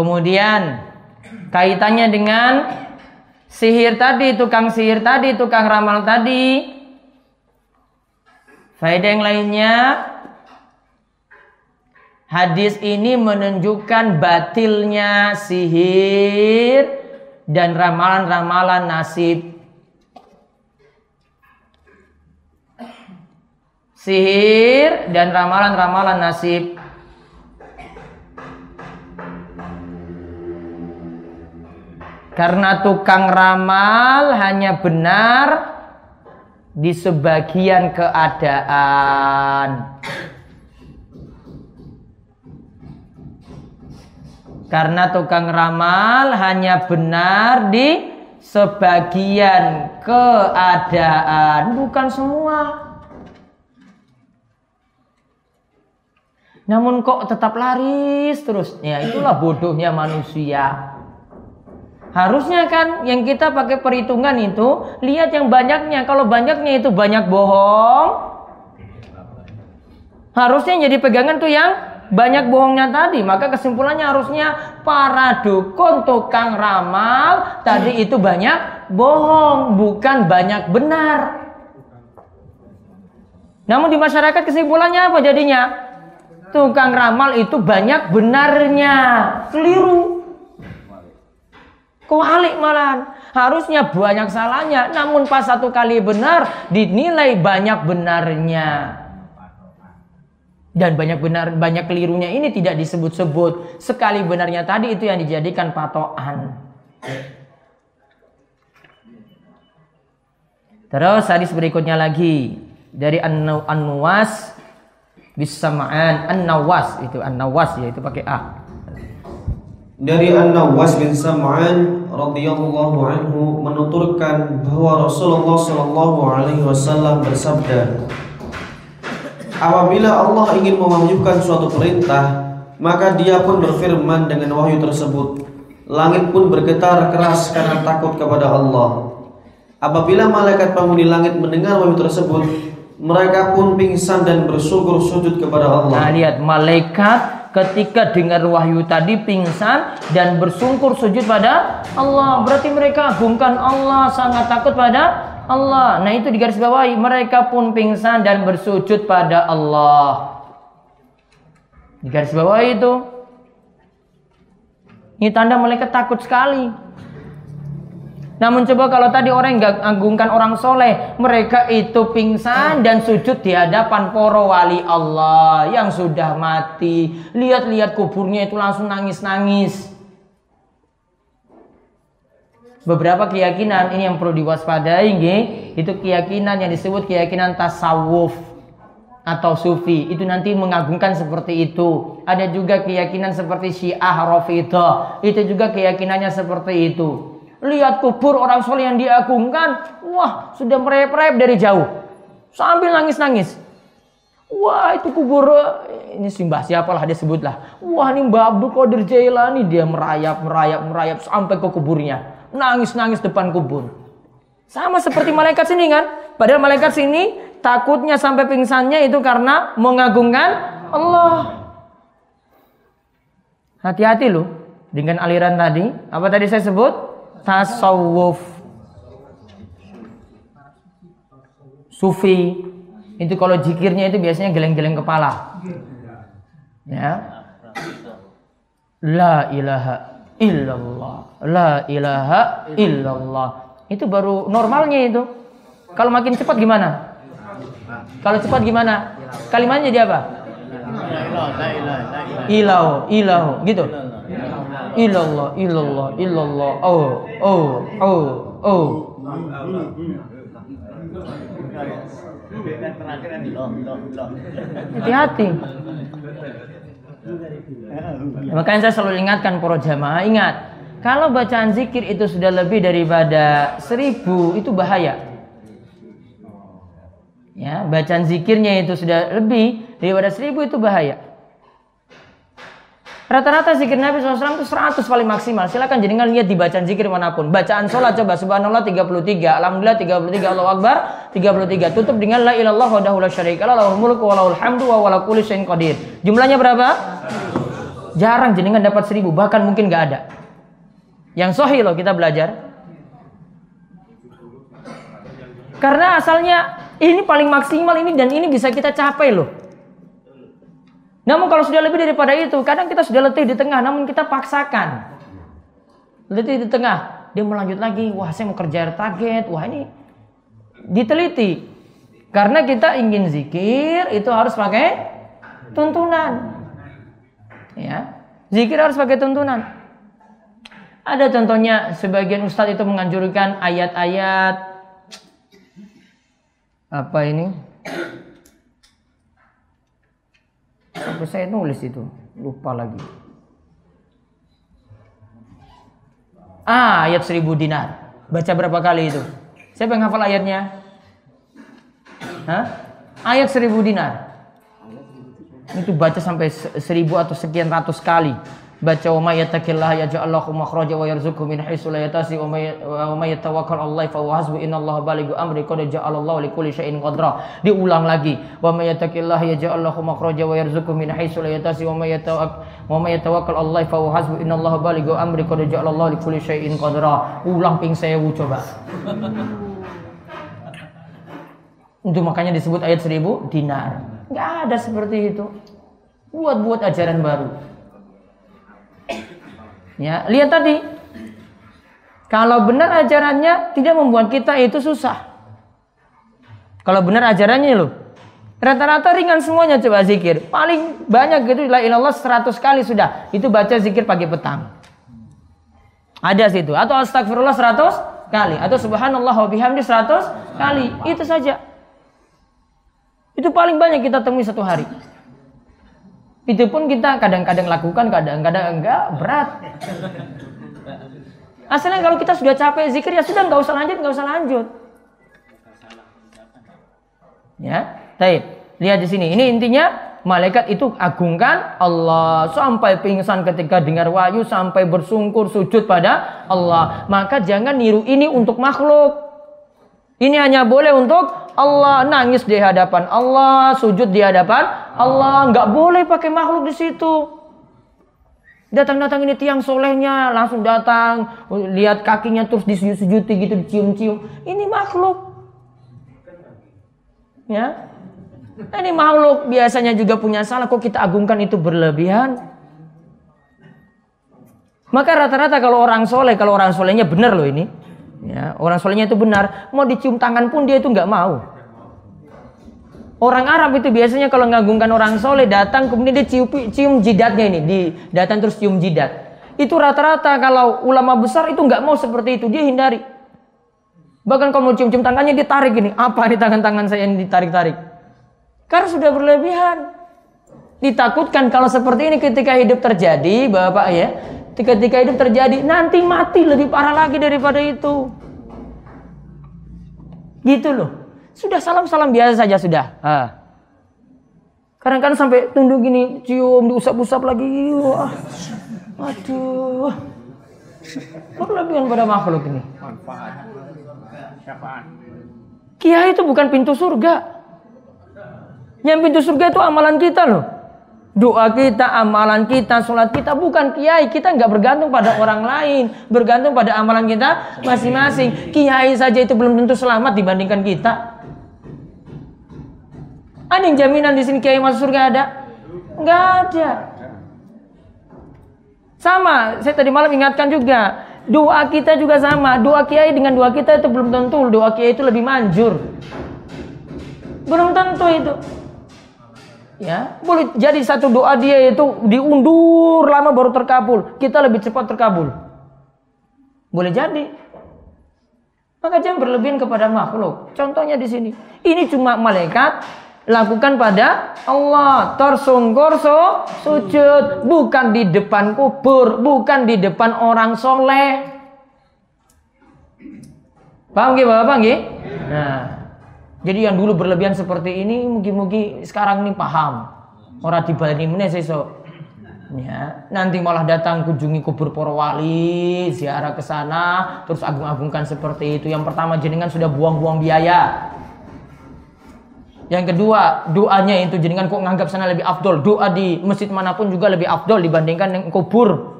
Kemudian kaitannya dengan sihir tadi, tukang sihir tadi, tukang ramal tadi. Faedah yang lainnya Hadis ini menunjukkan batilnya sihir dan ramalan-ramalan nasib. Sihir dan ramalan-ramalan nasib. Karena tukang ramal hanya benar di sebagian keadaan. Karena tukang ramal hanya benar di sebagian keadaan, bukan semua. Namun kok tetap laris terus? Ya itulah bodohnya manusia. Harusnya kan yang kita pakai perhitungan itu lihat yang banyaknya. Kalau banyaknya itu banyak bohong. Harusnya jadi pegangan tuh yang banyak bohongnya tadi. Maka kesimpulannya harusnya para dukun tukang ramal tadi itu banyak bohong, bukan banyak benar. Namun di masyarakat kesimpulannya apa jadinya? Tukang ramal itu banyak benarnya. Keliru. Kualik malah. Harusnya banyak salahnya. Namun pas satu kali benar dinilai banyak benarnya. Dan banyak benar banyak kelirunya ini tidak disebut-sebut. Sekali benarnya tadi itu yang dijadikan patokan. Terus hadis berikutnya lagi dari An-Nuwas bisama'an An-Nawas itu An-Nawas yaitu pakai A dari An-Nawas bin Sam'an radhiyallahu anhu menuturkan bahwa Rasulullah sallallahu alaihi wasallam bersabda Apabila Allah ingin mewujudkan suatu perintah maka dia pun berfirman dengan wahyu tersebut. Langit pun bergetar keras karena takut kepada Allah. Apabila malaikat penghuni langit mendengar wahyu tersebut mereka pun pingsan dan bersyukur sujud kepada Allah. Nah lihat malaikat ketika dengar wahyu tadi pingsan dan bersungkur sujud pada Allah. Berarti mereka agungkan Allah, sangat takut pada Allah. Nah, itu di garis bawahi. Mereka pun pingsan dan bersujud pada Allah. Di garis bawah itu. Ini tanda mereka takut sekali. Namun coba kalau tadi orang yang agungkan orang soleh, mereka itu pingsan dan sujud di hadapan poro wali Allah yang sudah mati. Lihat-lihat kuburnya itu langsung nangis-nangis. Beberapa keyakinan ini yang perlu diwaspadai, nggih. Itu keyakinan yang disebut keyakinan tasawuf atau sufi itu nanti mengagungkan seperti itu. Ada juga keyakinan seperti Syiah Rafidah, itu juga keyakinannya seperti itu. Lihat kubur orang soleh yang diagungkan. Wah, sudah merep-rep dari jauh. Sambil nangis-nangis. Wah, itu kubur ini simbah siapalah dia sebutlah. Wah, ini Mbak Abdul Qadir Jailani dia merayap, merayap, merayap sampai ke kuburnya. Nangis-nangis depan kubur. Sama seperti malaikat sini kan? Padahal malaikat sini takutnya sampai pingsannya itu karena mengagungkan Allah. Hati-hati loh dengan aliran tadi. Apa tadi saya sebut? Tasawuf. Sufi. Itu kalau jikirnya itu biasanya geleng-geleng kepala. Ya. La ilaha illallah. La ilaha illallah. Itu baru normalnya itu. Kalau makin cepat gimana? Kalau cepat gimana? Kalimatnya jadi apa? Ilau ilau. Gitu Ilallah, ilallah, ilallah. Oh, oh, oh, oh. Hati-hati. Makanya saya selalu ingatkan para jamaah, ingat, kalau bacaan zikir itu sudah lebih daripada seribu, itu bahaya. Ya, bacaan zikirnya itu sudah lebih daripada seribu itu bahaya. Rata-rata zikir Nabi SAW itu 100 paling maksimal. Silakan jenengan lihat di bacaan zikir mana pun. Bacaan sholat coba subhanallah 33, alhamdulillah 33, Allahu akbar 33. Tutup dengan la ilallah wahdahu la syarika lahul mulku wa lahul hamdu wa wala kulli syai'in qadir. Jumlahnya berapa? Jarang jenengan dapat seribu, bahkan mungkin nggak ada. Yang sahih loh kita belajar. Karena asalnya ini paling maksimal ini dan ini bisa kita capai loh. Namun kalau sudah lebih daripada itu, kadang kita sudah letih di tengah, namun kita paksakan. Letih di tengah, dia melanjut lagi, wah saya mau kerja target, wah ini diteliti. Karena kita ingin zikir itu harus pakai tuntunan. Ya. Zikir harus pakai tuntunan. Ada contohnya sebagian ustadz itu menganjurkan ayat-ayat apa ini? Sampai saya nulis itu, lupa lagi. Ah, ayat seribu dinar. Baca berapa kali itu? Siapa yang hafal ayatnya? Hah? Ayat seribu dinar. Itu baca sampai seribu atau sekian ratus kali. Baca wa may yattaqillaha yaj'al lahu makhraja wa yarzuqhu min haitsu la yahtasib wa may wa may yatawakkal 'ala Allah fa huwa hasbuh innallaha balighu amri qad ja'ala Allah likulli syai'in qadra. Diulang lagi wa may yattaqillaha yaj'al lahu makhraja wa yarzuqhu min haitsu la yahtasib wa may yatawakkal wa may yatawakkal 'ala Allah fa huwa hasbuh innallaha balighu amri qad ja'ala Allah likulli syai'in qadra. Ulang ping sewu coba. Untuk makanya disebut ayat seribu dinar. Nggak ada seperti itu. Buat-buat ajaran baru Ya, lihat tadi. Kalau benar ajarannya tidak membuat kita itu susah. Kalau benar ajarannya loh. Rata-rata ringan semuanya coba zikir. Paling banyak gitu la ilallah 100 kali sudah. Itu baca zikir pagi petang. Ada situ. Atau astagfirullah 100 kali. Atau subhanallah wa bihamdi 100 kali. Itu saja. Itu paling banyak kita temui satu hari. Itu pun kita kadang-kadang lakukan, kadang-kadang enggak, berat. Asalnya kalau kita sudah capek zikir ya sudah nggak usah lanjut, nggak usah lanjut. Ya, baik. Lihat di sini. Ini intinya malaikat itu agungkan Allah sampai pingsan ketika dengar wahyu sampai bersungkur sujud pada Allah. Maka jangan niru ini untuk makhluk. Ini hanya boleh untuk Allah nangis di hadapan Allah, sujud di hadapan Allah. Nggak boleh pakai makhluk di situ. Datang-datang ini tiang solehnya langsung datang, lihat kakinya terus disujud-sujuti gitu, dicium-cium. Ini makhluk. Ya. Ini makhluk biasanya juga punya salah kok kita agungkan itu berlebihan. Maka rata-rata kalau orang soleh, kalau orang solehnya benar loh ini, Ya, orang solehnya itu benar. Mau dicium tangan pun dia itu nggak mau. Orang Arab itu biasanya kalau ngagungkan orang soleh datang kemudian dia cium, cium jidatnya ini, di datang terus cium jidat. Itu rata-rata kalau ulama besar itu nggak mau seperti itu, dia hindari. Bahkan kalau mau cium-cium tangannya dia tarik ini, apa nih tangan-tangan saya yang ditarik-tarik? Karena sudah berlebihan. Ditakutkan kalau seperti ini ketika hidup terjadi, Bapak ya, ketika hidup terjadi nanti mati lebih parah lagi daripada itu. Gitu loh. Sudah salam-salam biasa saja sudah. Kadang-kadang sampai tunduk gini cium diusap-usap lagi. Wah. Aduh. Berlebihan pada makhluk ini. Kiai itu bukan pintu surga. Yang pintu surga itu amalan kita loh Doa kita, amalan kita, sholat kita bukan kiai. Kita nggak bergantung pada orang lain, bergantung pada amalan kita masing-masing. Kiai saja itu belum tentu selamat dibandingkan kita. Ada yang jaminan di sini kiai masuk surga ada? Nggak ada. Sama, saya tadi malam ingatkan juga. Doa kita juga sama. Doa kiai dengan doa kita itu belum tentu. Doa kiai itu lebih manjur. Belum tentu itu. Ya, boleh jadi satu doa dia itu diundur lama baru terkabul. Kita lebih cepat terkabul. Boleh jadi. Maka jangan berlebihan kepada makhluk. Contohnya di sini. Ini cuma malaikat lakukan pada Allah. Tersungkur so, sujud. Bukan di depan kubur. Bukan di depan orang soleh. Paham gak Bapak? Nah, jadi yang dulu berlebihan seperti ini mungkin-mungkin sekarang ini paham. Orang di Bali ini so. Ya, nanti malah datang kunjungi kubur para wali, ziarah ke sana, terus agung-agungkan seperti itu. Yang pertama jenengan sudah buang-buang biaya. Yang kedua, doanya itu jenengan kok nganggap sana lebih afdol. Doa di masjid mana pun juga lebih afdol dibandingkan yang kubur.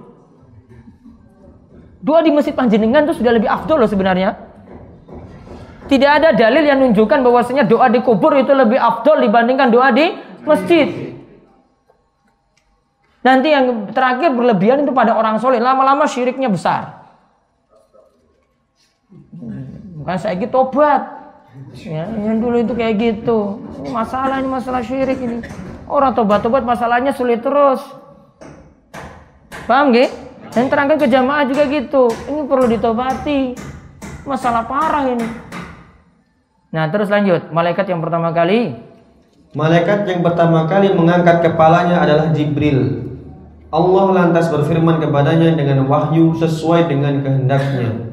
Doa di masjid panjenengan itu sudah lebih afdol loh sebenarnya. Tidak ada dalil yang menunjukkan bahwasanya doa di kubur itu lebih afdol dibandingkan doa di masjid. Nanti yang terakhir berlebihan itu pada orang soleh. Lama-lama syiriknya besar. Bukan saya gitu tobat. Ya, yang dulu itu kayak gitu. Ini masalah ini masalah syirik ini. Orang tobat-tobat masalahnya sulit terus. Paham gak? Dan terangkan ke jamaah juga gitu. Ini perlu ditobati. Masalah parah ini. Nah, terus lanjut. Malaikat yang pertama kali. Malaikat yang pertama kali mengangkat kepalanya adalah Jibril. Allah lantas berfirman kepadanya dengan wahyu sesuai dengan kehendaknya.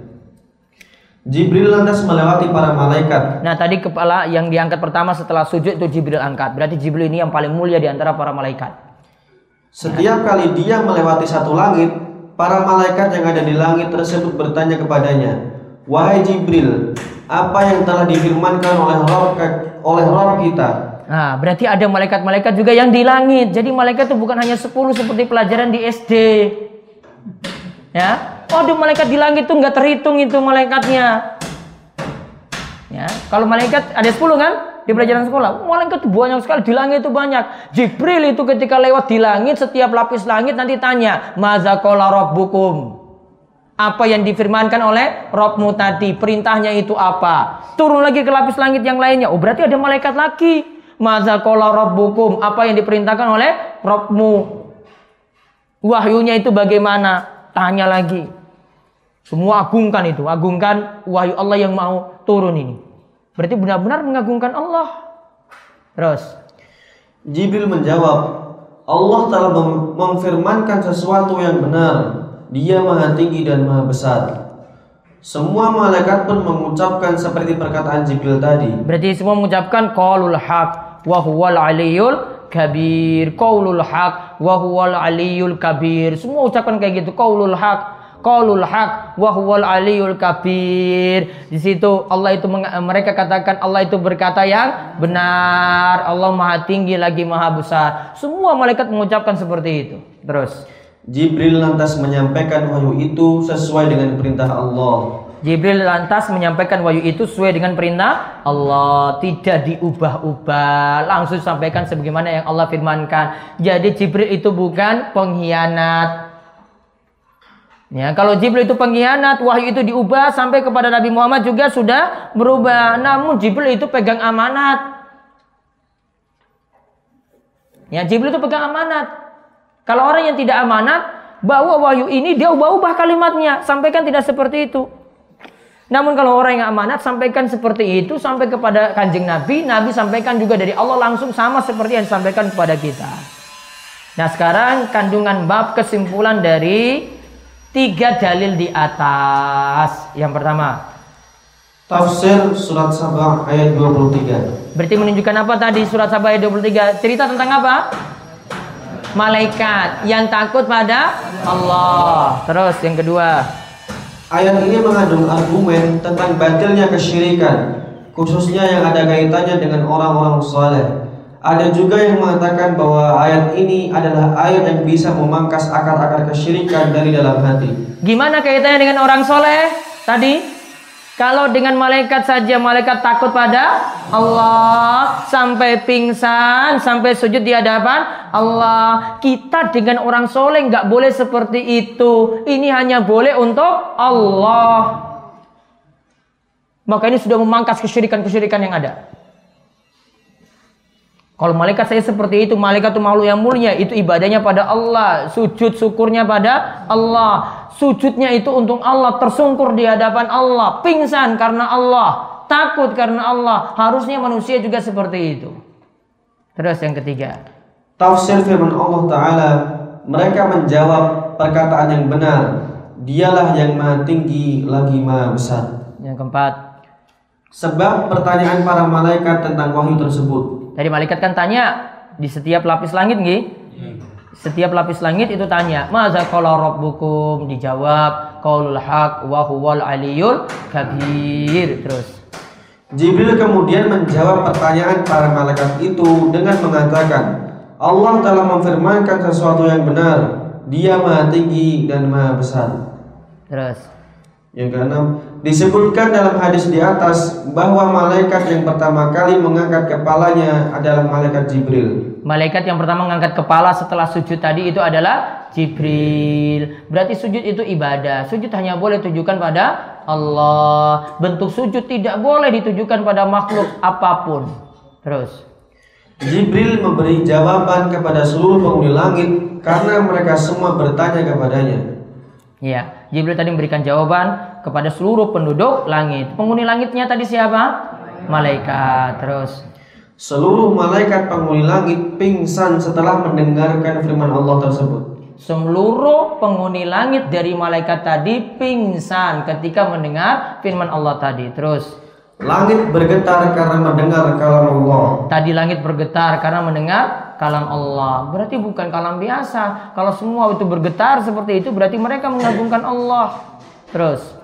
Jibril lantas melewati para malaikat. Nah, tadi kepala yang diangkat pertama setelah sujud itu Jibril angkat. Berarti Jibril ini yang paling mulia di antara para malaikat. Setiap kali dia melewati satu langit, para malaikat yang ada di langit tersebut bertanya kepadanya, "Wahai Jibril, apa yang telah difirmankan oleh Rob oleh Rob kita?" Nah, berarti ada malaikat-malaikat juga yang di langit. Jadi malaikat itu bukan hanya 10 seperti pelajaran di SD. Ya. Ada malaikat di langit tuh nggak terhitung itu malaikatnya. Ya, kalau malaikat ada 10 kan? Di pelajaran sekolah, malaikat itu banyak sekali di langit itu banyak. Jibril itu ketika lewat di langit, setiap lapis langit nanti tanya, "Maza qala rabbukum?" Apa yang difirmankan oleh Robmu tadi, perintahnya itu apa? Turun lagi ke lapis langit yang lainnya. Oh, berarti ada malaikat lagi. Maza qala rabbukum? Apa yang diperintahkan oleh Robmu? Wahyunya itu bagaimana? Tanya lagi. Semua agungkan itu, agungkan wahyu Allah yang mau turun ini. Berarti benar-benar mengagungkan Allah. Terus Jibril menjawab, Allah telah mem- memfirmankan sesuatu yang benar. Dia maha tinggi dan maha besar. Semua malaikat pun mengucapkan seperti perkataan Jibril tadi. berarti semua mengucapkan qaulul haq wa huwal aliyul kabir. Qaulul haq wa huwal aliyul kabir. Semua ucapkan kayak gitu, qaulul haq Qaulul haq wa huwal aliyul kabir. Di situ Allah itu mereka katakan Allah itu berkata yang benar. Allah Maha tinggi lagi Maha besar. Semua malaikat mengucapkan seperti itu. Terus Jibril lantas menyampaikan wahyu itu sesuai dengan perintah Allah. Jibril lantas menyampaikan wahyu itu sesuai dengan perintah Allah, tidak diubah-ubah, langsung sampaikan sebagaimana yang Allah firmankan. Jadi Jibril itu bukan pengkhianat. Ya, kalau Jibril itu pengkhianat, wahyu itu diubah sampai kepada Nabi Muhammad juga sudah berubah. Namun Jibril itu pegang amanat. Ya, Jibril itu pegang amanat. Kalau orang yang tidak amanat, bawa wahyu ini dia ubah-ubah kalimatnya, sampaikan tidak seperti itu. Namun kalau orang yang amanat sampaikan seperti itu sampai kepada kanjeng Nabi, Nabi sampaikan juga dari Allah langsung sama seperti yang disampaikan kepada kita. Nah sekarang kandungan bab kesimpulan dari tiga dalil di atas. Yang pertama, Tafsir surat Sabah ayat 23. berarti menunjukkan apa tadi surat Sabah ayat 23? Cerita tentang apa? Malaikat yang takut pada Allah. Terus yang kedua, Ayat ini mengandung argumen tentang batilnya kesyirikan, khususnya yang ada kaitannya dengan orang-orang saleh. Ada juga yang mengatakan bahwa ayat ini adalah ayat yang bisa memangkas akar-akar kesyirikan dari dalam hati. Gimana kaitannya dengan orang soleh tadi? Kalau dengan malaikat saja malaikat takut pada Allah sampai pingsan, sampai sujud di hadapan Allah. Kita dengan orang soleh nggak boleh seperti itu. Ini hanya boleh untuk Allah. Maka ini sudah memangkas kesyirikan-kesyirikan yang ada. Kalau malaikat saya seperti itu, malaikat itu makhluk yang mulia, itu ibadahnya pada Allah, sujud syukurnya pada Allah, sujudnya itu untuk Allah, tersungkur di hadapan Allah, pingsan karena Allah, takut karena Allah. Harusnya manusia juga seperti itu. Terus yang ketiga, Tafsir firman Allah Ta'ala Mereka menjawab perkataan yang benar Dialah yang maha tinggi lagi maha besar yang keempat. Sebab pertanyaan para malaikat tentang wahyu tersebut Tadi malaikat kan tanya di setiap lapis langit, nggih? Setiap lapis langit itu tanya, "Maza qala rabbukum?" Dijawab, "Qaulul haq wa huwal aliyul kabir." Terus Jibril kemudian menjawab pertanyaan para malaikat itu dengan mengatakan Allah telah memfirmankan sesuatu yang benar Dia maha tinggi dan maha besar terus Yang keenam Disebutkan dalam hadis di atas bahwa malaikat yang pertama kali mengangkat kepalanya adalah malaikat Jibril Malaikat yang pertama mengangkat kepala setelah sujud tadi itu adalah Jibril. Berarti sujud itu ibadah. Sujud hanya boleh ditujukan pada Allah. Bentuk sujud tidak boleh ditujukan pada makhluk apa pun. Terus. Jibril memberi jawaban kepada seluruh penghuni langit karena mereka semua bertanya kepadanya. Ya, Jibril tadi memberikan jawaban kepada seluruh penduduk langit. Penghuni langitnya tadi siapa? Malaikat. Terus. Seluruh malaikat penghuni langit pingsan setelah mendengarkan firman Allah tersebut. Seluruh penghuni langit dari malaikat tadi pingsan ketika mendengar firman Allah tadi. Terus. Langit bergetar karena mendengar kalam Allah. Tadi langit bergetar karena mendengar kalam Allah. Berarti bukan kalam biasa. Kalau semua itu bergetar seperti itu berarti mereka mengagungkan Allah. Terus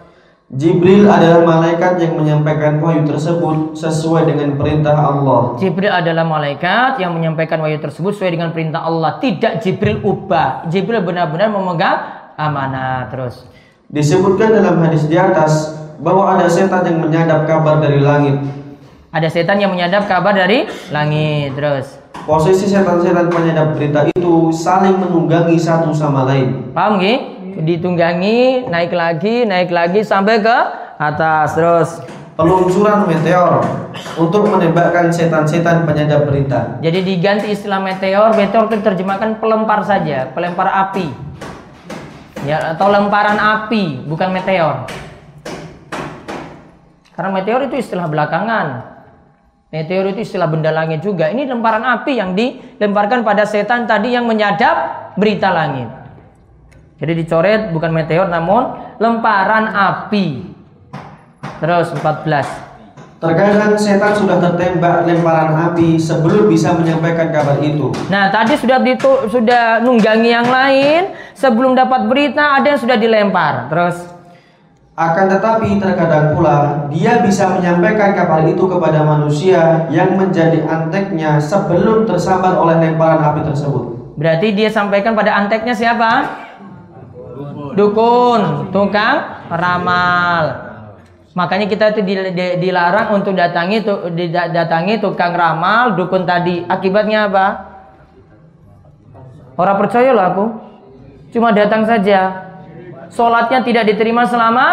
Jibril adalah malaikat yang menyampaikan wahyu tersebut sesuai dengan perintah Allah. Jibril adalah malaikat yang menyampaikan wahyu tersebut sesuai dengan perintah Allah. Tidak Jibril ubah. Jibril benar-benar memegang amanah. Terus Disebutkan dalam hadis di atas bahwa ada setan yang menyadap kabar dari langit. ada setan yang menyadap kabar dari langit. Terus Posisi setan-setan penyadap berita itu saling menunggangi satu sama lain. paham nggih? Ditunggangi, naik lagi, naik lagi sampai ke atas. Terus Peluncuran meteor untuk menembakkan setan-setan penyadap berita. Jadi diganti istilah meteor, meteor itu diterjemahkan pelempar saja, pelempar api. Ya, atau lemparan api, bukan meteor. Karena meteor itu istilah belakangan. Meteor itu istilah benda langit juga. Ini lemparan api yang dilemparkan pada setan tadi yang menyadap berita langit. Jadi dicoret bukan meteor namun lemparan api. Terus 14. Terkadang setan sudah tertembak lemparan api sebelum bisa menyampaikan kabar itu. Nah, tadi sudah ditu, sudah nunggangi yang lain, sebelum dapat berita ada yang sudah dilempar. Terus Akan tetapi terkadang pula dia bisa menyampaikan kabar itu kepada manusia yang menjadi anteknya sebelum tersambar oleh lemparan api tersebut. berarti dia sampaikan pada anteknya siapa? Dukun, tukang ramal. Makanya kita itu dil- di- dilarang untuk datangi datangi tukang ramal, dukun tadi. Akibatnya apa? Orang percaya loh aku. Cuma datang saja. Sholatnya tidak diterima selama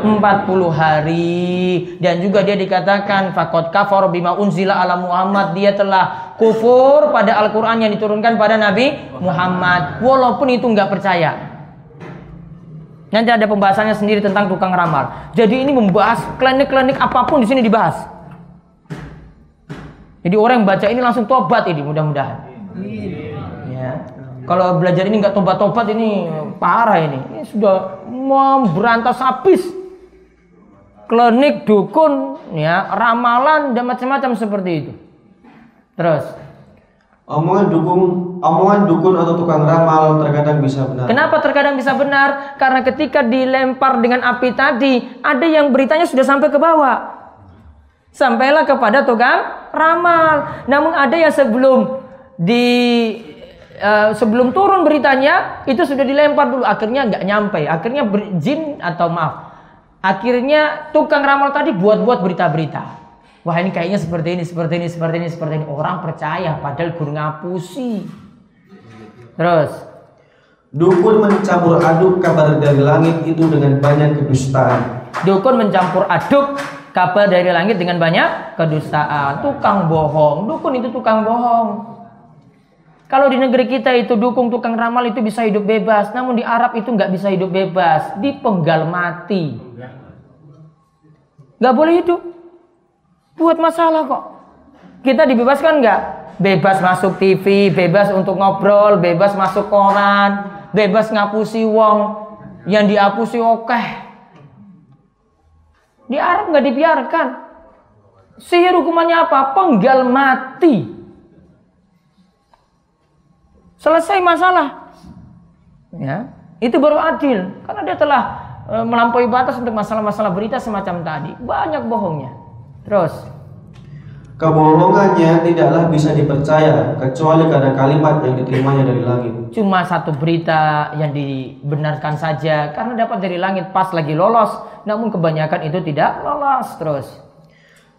40 hari dan juga dia dikatakan fakot kafar bima unzila ala Muhammad dia telah kufur pada Al-Qur'an yang diturunkan pada Nabi Muhammad walaupun itu nggak percaya nanti ada pembahasannya sendiri tentang tukang ramal jadi ini membahas klinik-klinik apa pun di sini dibahas. Jadi orang yang baca ini langsung tobat ini mudah-mudahan. Ya. Kalau belajar ini nggak tobat-tobat ini parah ini. Ini sudah memberantas habis. Klinik dukun ya ramalan dan macam-macam seperti itu. Terus Omongan dukun, omongan dukun atau tukang ramal terkadang bisa benar. kenapa terkadang bisa benar? Karena ketika dilempar dengan api tadi ada yang beritanya sudah sampai ke bawah. Sampailah kepada tukang ramal. Namun ada yang sebelum di eh, sebelum turun beritanya itu sudah dilempar dulu. Akhirnya nggak nyampe. Akhirnya jin atau maaf. Akhirnya tukang ramal tadi buat-buat berita-berita wah ini kayaknya seperti ini seperti ini seperti ini seperti ini orang percaya padahal guru ngapusi terus Dukun mencampur aduk kabar dari langit itu dengan banyak kedustaan. Dukun mencampur aduk kabar dari langit dengan banyak kedustaan. Tukang bohong. Dukun itu tukang bohong. Kalau di negeri kita itu dukung tukang ramal itu bisa hidup bebas. Namun di Arab itu nggak bisa hidup bebas. Dipenggal mati. Nggak boleh hidup. Buat masalah kok. Kita dibebaskan nggak? Bebas masuk TV, bebas untuk ngobrol, bebas masuk koran, bebas ngapusi wong. Yang diapusi oke. Di Arab nggak dibiarkan. Sihir hukumannya apa? Penggal mati. Selesai masalah. Ya, itu baru adil karena dia telah e, melampaui batas untuk masalah-masalah berita semacam tadi. Banyak bohongnya. Terus Kebohongannya tidaklah bisa dipercaya kecuali karena kalimat yang diterimanya dari langit. cuma satu berita yang dibenarkan saja karena dapat dari langit pas lagi lolos, namun kebanyakan itu tidak lolos terus.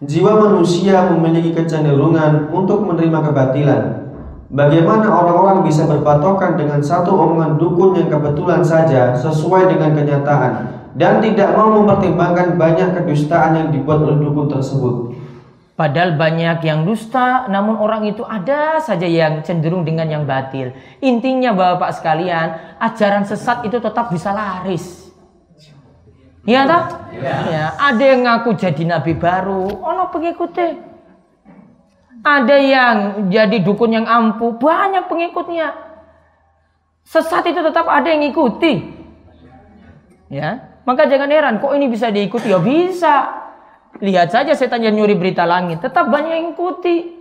Jiwa manusia memiliki kecenderungan untuk menerima kebatilan. Bagaimana orang-orang bisa berpatokan dengan satu omongan dukun yang kebetulan saja sesuai dengan kenyataan dan tidak mau mempertimbangkan banyak kedustaan yang dibuat oleh dukun tersebut. Padahal banyak yang dusta, namun orang itu ada saja yang cenderung dengan yang batil. Intinya Bapak sekalian, ajaran sesat itu tetap bisa laris. Iya tak? Ya, ada yang ngaku jadi nabi baru, ono pengikutnya. Ada yang jadi dukun yang ampuh, banyak pengikutnya. Sesat itu tetap ada yang ngikuti. Ya, maka jangan heran kok ini bisa diikuti ya bisa. Lihat saja setan yang nyuri berita langit, tetap banyak yang ikuti.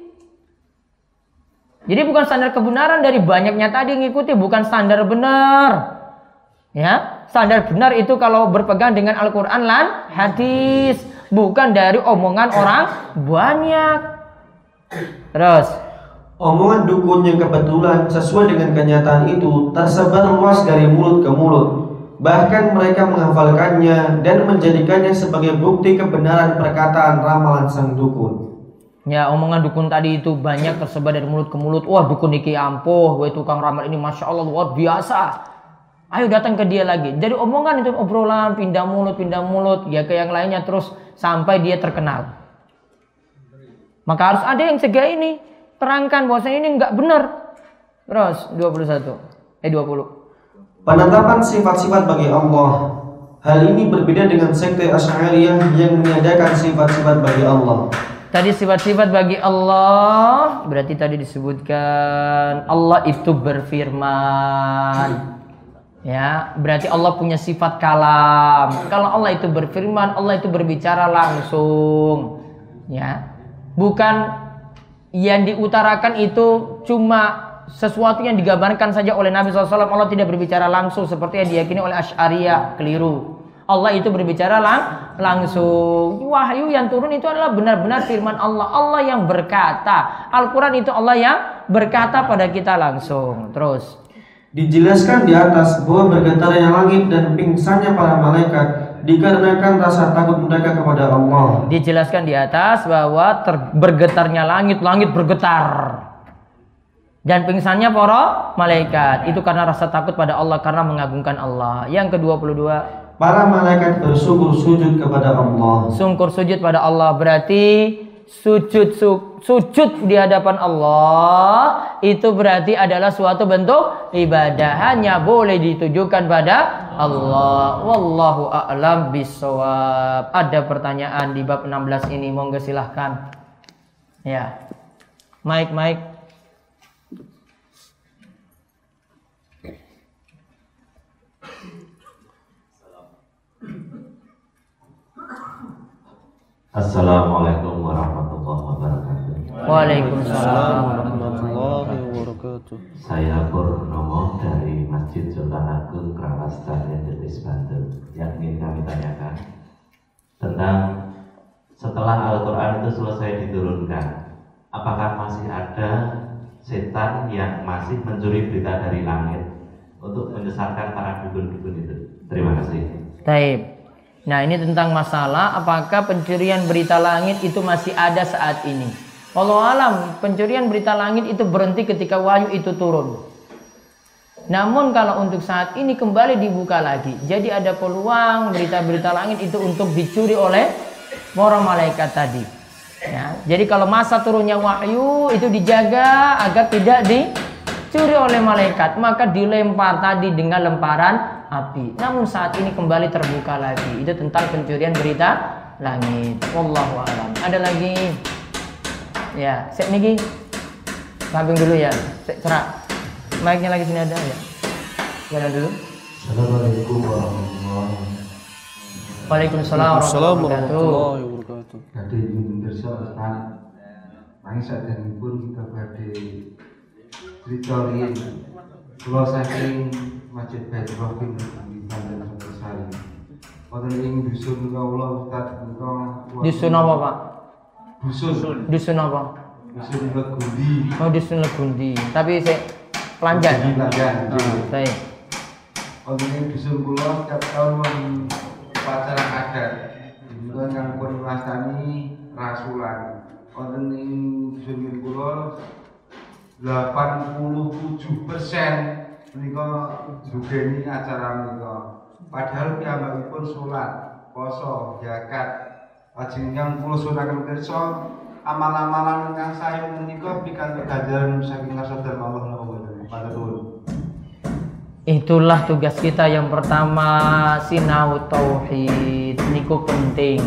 Jadi bukan standar kebenaran dari banyaknya tadi ngikuti, bukan standar benar. Ya, standar benar itu kalau berpegang dengan Al-Qur'an lan hadis, bukan dari omongan orang banyak. Terus Omongan dukun yang kebetulan sesuai dengan kenyataan itu tersebar luas dari mulut ke mulut. Bahkan mereka menghafalkannya dan menjadikannya sebagai bukti kebenaran perkataan ramalan sang dukun. Ya omongan dukun tadi itu banyak tersebar dari mulut ke mulut. Wah dukun iki ampuh, wah tukang ramal ini masya Allah luar biasa. Ayo datang ke dia lagi. Jadi omongan itu obrolan pindah mulut pindah mulut ya ke yang lainnya terus sampai dia terkenal. Maka harus ada yang cegah ini. Terangkan bahwasanya ini nggak benar. Terus 21 eh 20. Penetapan sifat-sifat bagi Allah. Hal ini berbeda dengan sekte Asy'ariyah yang meniadakan sifat-sifat bagi Allah. Tadi sifat-sifat bagi Allah berarti tadi disebutkan Allah itu berfirman. Ya, berarti Allah punya sifat kalam. Kalau Allah itu berfirman, Allah itu berbicara langsung. Ya. Bukan yang diutarakan itu cuma sesuatu yang digambarkan saja oleh Nabi SAW. Allah tidak berbicara langsung seperti yang diyakini oleh Ash'ariyah. Keliru. Allah itu berbicara lang langsung. Wahyu yang turun itu adalah benar-benar firman Allah. Allah yang berkata. Al-Quran itu Allah yang berkata pada kita langsung. Terus. Dijelaskan di atas bahwa bergetarnya langit dan pingsannya para malaikat dikarenakan rasa takut mereka kepada Allah. Dijelaskan di atas bahwa bergetarnya langit, langit bergetar. Dan pingsannya para malaikat. Itu karena rasa takut pada Allah karena mengagungkan Allah. Yang ke-22 Para malaikat bersyukur sujud kepada Allah. sungkur sujud pada Allah. Berarti sujud su- sujud di hadapan Allah itu berarti adalah suatu bentuk ibadah. Hanya boleh ditujukan pada Allah. Wallahu a'lam bisawab ada pertanyaan di bab 16 ini? Monggo silahkan. Ya. Mike Mike Assalamualaikum warahmatullahi wabarakatuh. Waalaikumsalam warahmatullahi wabarakatuh. Saya Purnomo dari Masjid Sultan Agung Keramas Stadion Jetis Banten yang ingin kami tanyakan tentang setelah Al-Quran itu selesai diturunkan, apakah masih ada setan yang masih mencuri berita dari langit untuk menyesatkan para dukun-dukun itu? Terima kasih. Taib. Nah ini tentang masalah apakah pencurian berita langit itu masih ada saat ini. Walau alam pencurian berita langit itu berhenti ketika wahyu itu turun. Namun kalau untuk saat ini kembali dibuka lagi. Jadi ada peluang berita-berita langit itu untuk dicuri oleh para malaikat tadi. Ya, jadi kalau masa turunnya wahyu itu dijaga agar tidak dicuri oleh malaikat, maka dilempar tadi dengan lemparan api. Namun saat ini kembali terbuka lagi. Itu tentang pencurian berita langit. Wallahu a'lam. Ada lagi? Ya, sek niki. Samping dulu ya. Sek cerak. Mic-nya lagi sini ada ya. Jalan dulu. Assalamualaikum warahmatullahi wabarakatuh. Waalaikumsalam warahmatullahi wabarakatuh. wabarakatuh. Badhe nyuwun pirsa Ustaz. Nanging sadanipun kita badhe crita riyin. Kula saking Masjid Baitur Rahim di Banten Sari. Wonten ing dusun kawula Ustaz menika Dusun apa, Pak? Dusun. Dusun apa? Dusun Legundi. Oh, dusun Legundi. Tapi saya pelanjan. Legundi Lanjan. Ah, baik. Wonten ing dusun kula setiap tahun wonten upacara adat. Menika ngangkut wastani rasulan. Wonten ing dusun kula 87 persen menika jugeni acara menika. Padahal piyambakipun salat, poso, zakat. Lajeng yang kula sunaken pirsa amal-amalan ingkang sae menika pikantuk ganjaran saking dharma Allah napa boten. Itulah tugas kita yang pertama sinau tauhid niku penting.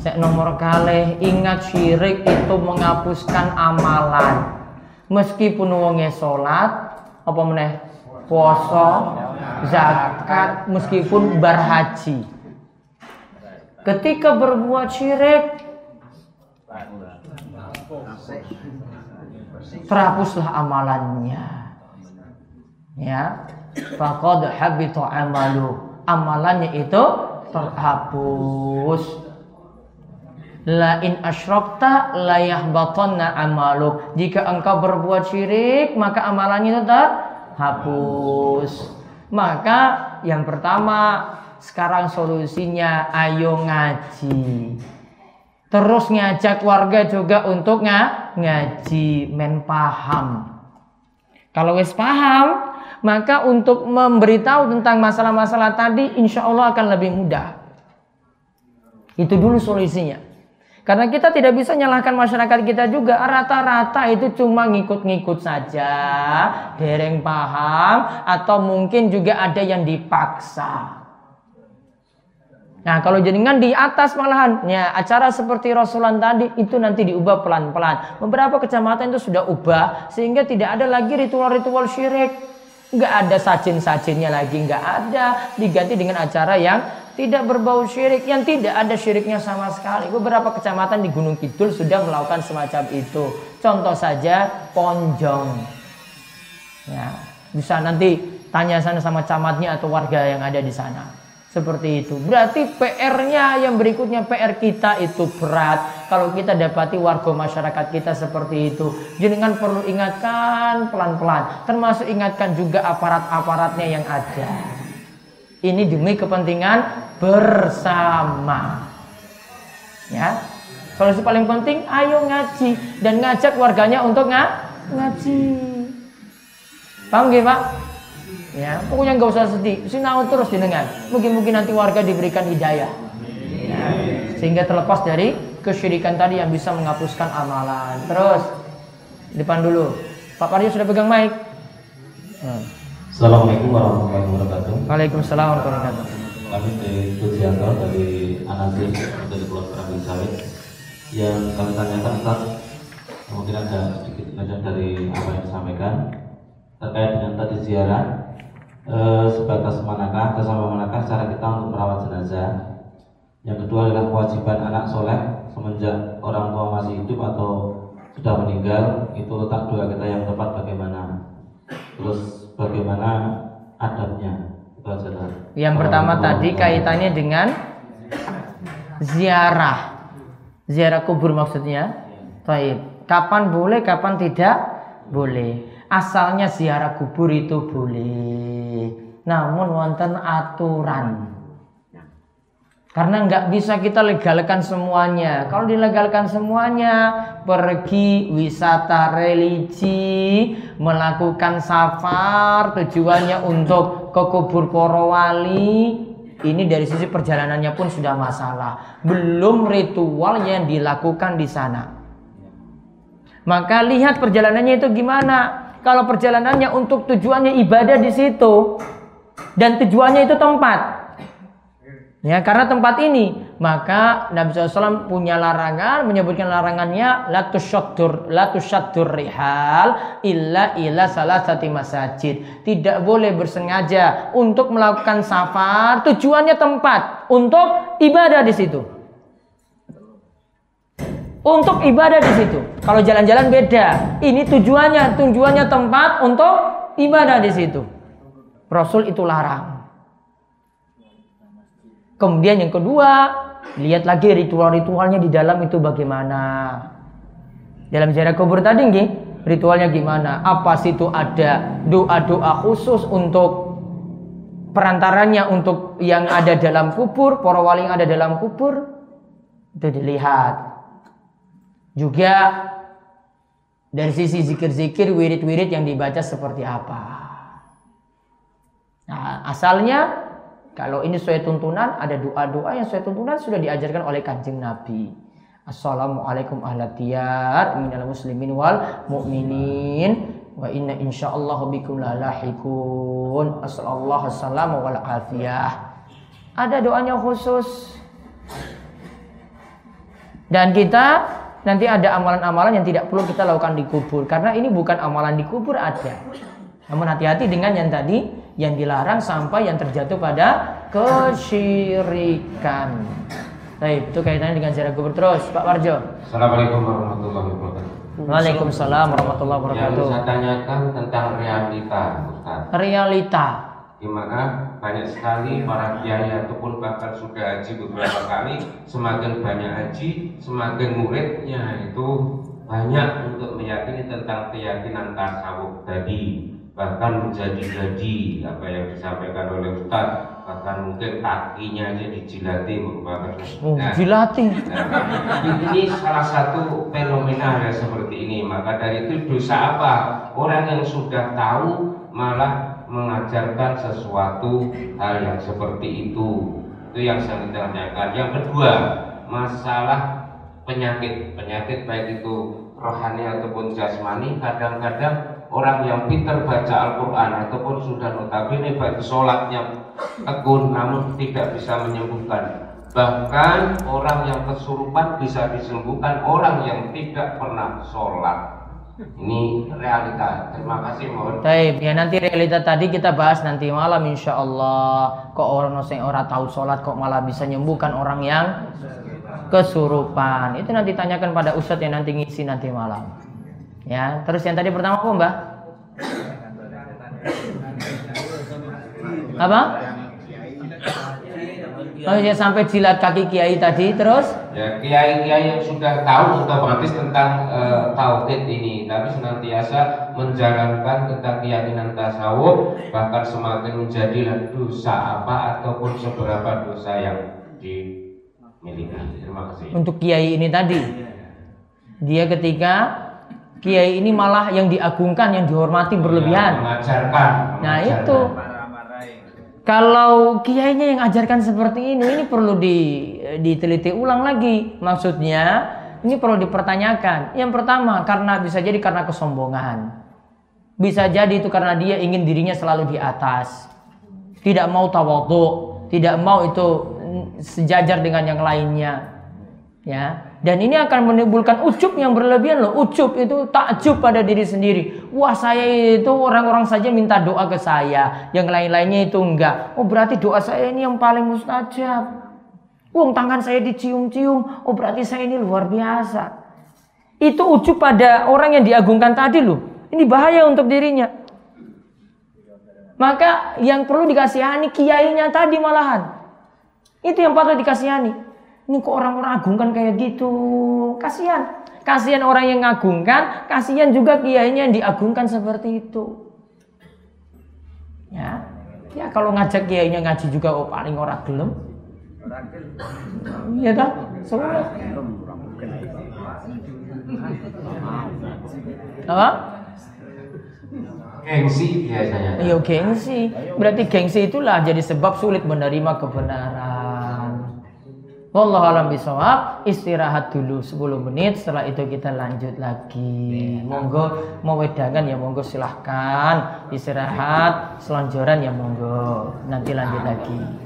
Sek nomor kalih ingat syirik itu menghapuskan amalan. Meskipun wonge salat apa meneh poso, zakat, meskipun berhaji. Ketika berbuat syirik terhapuslah amalannya. Ya. Faqad habita amalu. Amalannya itu terhapus. La in asyrakta la yahbatanna amaluk. Jika engkau berbuat syirik, maka amalannya itu terhapus. Maka yang pertama sekarang solusinya ayo ngaji. Terus ngajak warga juga untuk ng ngaji, men paham. Kalau wis paham, maka untuk memberitahu tentang masalah-masalah tadi insya Allah akan lebih mudah. Itu dulu solusinya. Karena kita tidak bisa nyalahkan masyarakat kita juga. Rata-rata itu cuma ngikut-ngikut saja. Dereng paham. Atau mungkin juga ada yang dipaksa. Nah kalau jenengan di atas malahan, ya acara seperti Rasulullah tadi itu nanti diubah pelan-pelan. Beberapa kecamatan itu sudah ubah sehingga tidak ada lagi ritual-ritual syirik. Nggak ada sajin-sajinnya lagi, nggak ada. Diganti dengan acara yang tidak berbau syirik, yang tidak ada syiriknya sama sekali. Beberapa kecamatan di Gunung Kidul sudah melakukan semacam itu. Contoh saja Ponjong. Ya, bisa nanti tanya sana sama camatnya atau warga yang ada di sana. Seperti itu. Berarti PR-nya yang berikutnya PR kita itu berat. Kalau kita dapati warga masyarakat kita seperti itu. Jenengan perlu ingatkan pelan-pelan. Termasuk ingatkan juga aparat-aparatnya yang ada. Ini demi kepentingan bersama. Ya. Solusi paling penting ayo ngaji dan ngajak warganya untuk ng ngaji. Paham gak, Pak? Ya, pokoknya nggak usah sedih. Sinau terus jenengan. Mungkin-mungkin nanti warga diberikan hidayah. Ya, sehingga terlepas dari kesyirikan tadi yang bisa menghapuskan amalan. Terus depan dulu. Pak Parjo sudah pegang mic. Hmm. Assalamualaikum warahmatullahi wabarakatuh. Waalaikumsalam warahmatullahi wabarakatuh. Kami dari Tujianto dari analisis dari Pulau Kerambing Sawit yang kami tanyakan Ustaz mungkin ada sedikit belajar dari apa yang disampaikan terkait dengan tadi ziarah Eh, sebatas manakah bersama manakah cara kita untuk merawat jenazah yang kedua adalah kewajiban anak soleh semenjak orang tua masih hidup atau sudah meninggal itu letak doa kita yang tepat bagaimana terus bagaimana adabnya itu aja yang pertama tadi kaitannya dengan ziarah ziarah kubur maksudnya Baik. Kapan boleh, kapan tidak boleh. Asalnya ziarah kubur itu boleh namun wonten aturan. Karena nggak bisa kita legalkan semuanya. Kalau dilegalkan semuanya, pergi wisata religi, melakukan safar, tujuannya untuk ke kubur para wali, ini dari sisi perjalanannya pun sudah masalah. Belum ritual yang dilakukan di sana. Maka lihat perjalanannya itu gimana. Kalau perjalanannya untuk tujuannya ibadah di situ, dan tujuannya itu tempat. Ya, karena tempat ini, maka Nabi SAW punya larangan, menyebutkan larangannya la tusyaddur rihal illa ila salah satu masjid. Tidak boleh bersengaja untuk melakukan safar, tujuannya tempat untuk ibadah di situ. Untuk ibadah di situ. Kalau jalan-jalan beda. Ini tujuannya, tujuannya tempat untuk ibadah di situ. Rasul itu larang. Kemudian yang kedua, lihat lagi ritual-ritualnya di dalam itu bagaimana. Dalam ziarah kubur tadi nggih, ritualnya gimana? Apa situ ada doa-doa khusus untuk perantaranya untuk yang ada dalam kubur, para wali yang ada dalam kubur? Itu dilihat. Juga dari sisi zikir-zikir, wirid-wirid yang dibaca seperti apa. Nah, asalnya kalau ini sesuai tuntunan, ada doa-doa yang sesuai tuntunan sudah diajarkan oleh kanjeng Nabi. Assalamualaikum ahlatiyar minal muslimin wal mu'minin wa inna insyaallah bikum lalahikun. Assalamualaikum assalamu wal afiyah. Ada doanya khusus. Dan kita nanti ada amalan-amalan yang tidak perlu kita lakukan di kubur karena ini bukan amalan di kubur ada. Namun hati-hati dengan yang tadi yang dilarang sampai yang terjatuh pada kesyirikan. Baik, itu kaitannya dengan ziarah kubur terus, Pak Warjo. Assalamualaikum warahmatullahi wabarakatuh. Waalaikumsalam warahmatullahi Yang wabarakatuh. saya tanyakan tentang realita, Ustaz. Realita. Di mana banyak sekali para kiai ataupun bahkan sudah haji beberapa kali, semakin banyak haji, semakin muridnya itu banyak untuk meyakini tentang keyakinan tasawuf tadi bahkan menjadi-jadi apa yang disampaikan oleh Ustaz bahkan mungkin kakinya aja dijilati merupakan Oh, Nah, jilati. Nah, ini salah satu fenomena yang seperti ini. Maka dari itu dosa apa? Orang yang sudah tahu malah mengajarkan sesuatu hal yang seperti itu. Itu yang saya tanyakan. Yang kedua, masalah penyakit. Penyakit baik itu rohani ataupun jasmani. Kadang-kadang orang yang pintar baca Al-Quran ataupun sudah notabene baik sholatnya tekun namun tidak bisa menyembuhkan Bahkan orang yang kesurupan bisa disembuhkan orang yang tidak pernah sholat. Ini realita. Terima kasih mohon. Taib, ya nanti realita tadi kita bahas nanti malam insya Allah. Kok orang yang orang tahu sholat kok malah bisa nyembuhkan orang yang kesurupan. Itu nanti tanyakan pada ustadz yang nanti ngisi nanti malam. Ya, terus yang tadi pertama apa mbak? Apa? Oh ya sampai jilat kaki kiai tadi terus? Ya, kiai-kiai yang sudah tahu otomatis tentang eh, tauhid ini, tapi senantiasa menjalankan tentang keyakinan tasawuf, bahkan semakin menjadi dosa apa ataupun seberapa dosa yang dimiliki. Terima kasih. Untuk kiai ini tadi. Dia ketika kiai ini malah yang diagungkan, yang dihormati Ya, berlebihan. mengajarkan. Nah, mengajarkan. itu. Kalau kiainya yang ajarkan seperti ini, ini perlu di, diteliti ulang lagi. Maksudnya, ini perlu dipertanyakan. Yang pertama, karena bisa jadi karena kesombongan. Bisa jadi itu karena dia ingin dirinya selalu di atas. Tidak mau tawadhu, tidak mau itu sejajar dengan yang lainnya. Ya, dan ini akan menimbulkan ucup yang berlebihan loh. Ucup itu takjub pada diri sendiri. Wah, saya itu orang-orang saja minta doa ke saya, yang lain-lainnya itu enggak. Oh, berarti doa saya ini yang paling mustajab. Wong tangan saya dicium-cium. Oh, berarti saya ini luar biasa. Itu ucup pada orang yang diagungkan tadi loh. Ini bahaya untuk dirinya. Maka yang perlu dikasihani kiainya tadi malahan. Itu yang patut dikasihani. Ini kok orang-orang agungkan kayak gitu. Kasihan. Kasihan orang yang ngagungkan, kasihan juga kiainya yang diagungkan seperti itu. Ya. Ya kalau ngajak kiainya ngaji juga oh paling orang gelem. Iya dah. Semua. Apa? Gengsi biasanya. Iya gengsi. Berarti gengsi itulah jadi sebab sulit menerima kebenaran. Wallahu alam bisawab. Istirahat dulu 10 menit. Setelah itu kita lanjut lagi. Monggo mau wedangan ya monggo silahkan. Istirahat selonjoran ya monggo. Nanti lanjut lagi.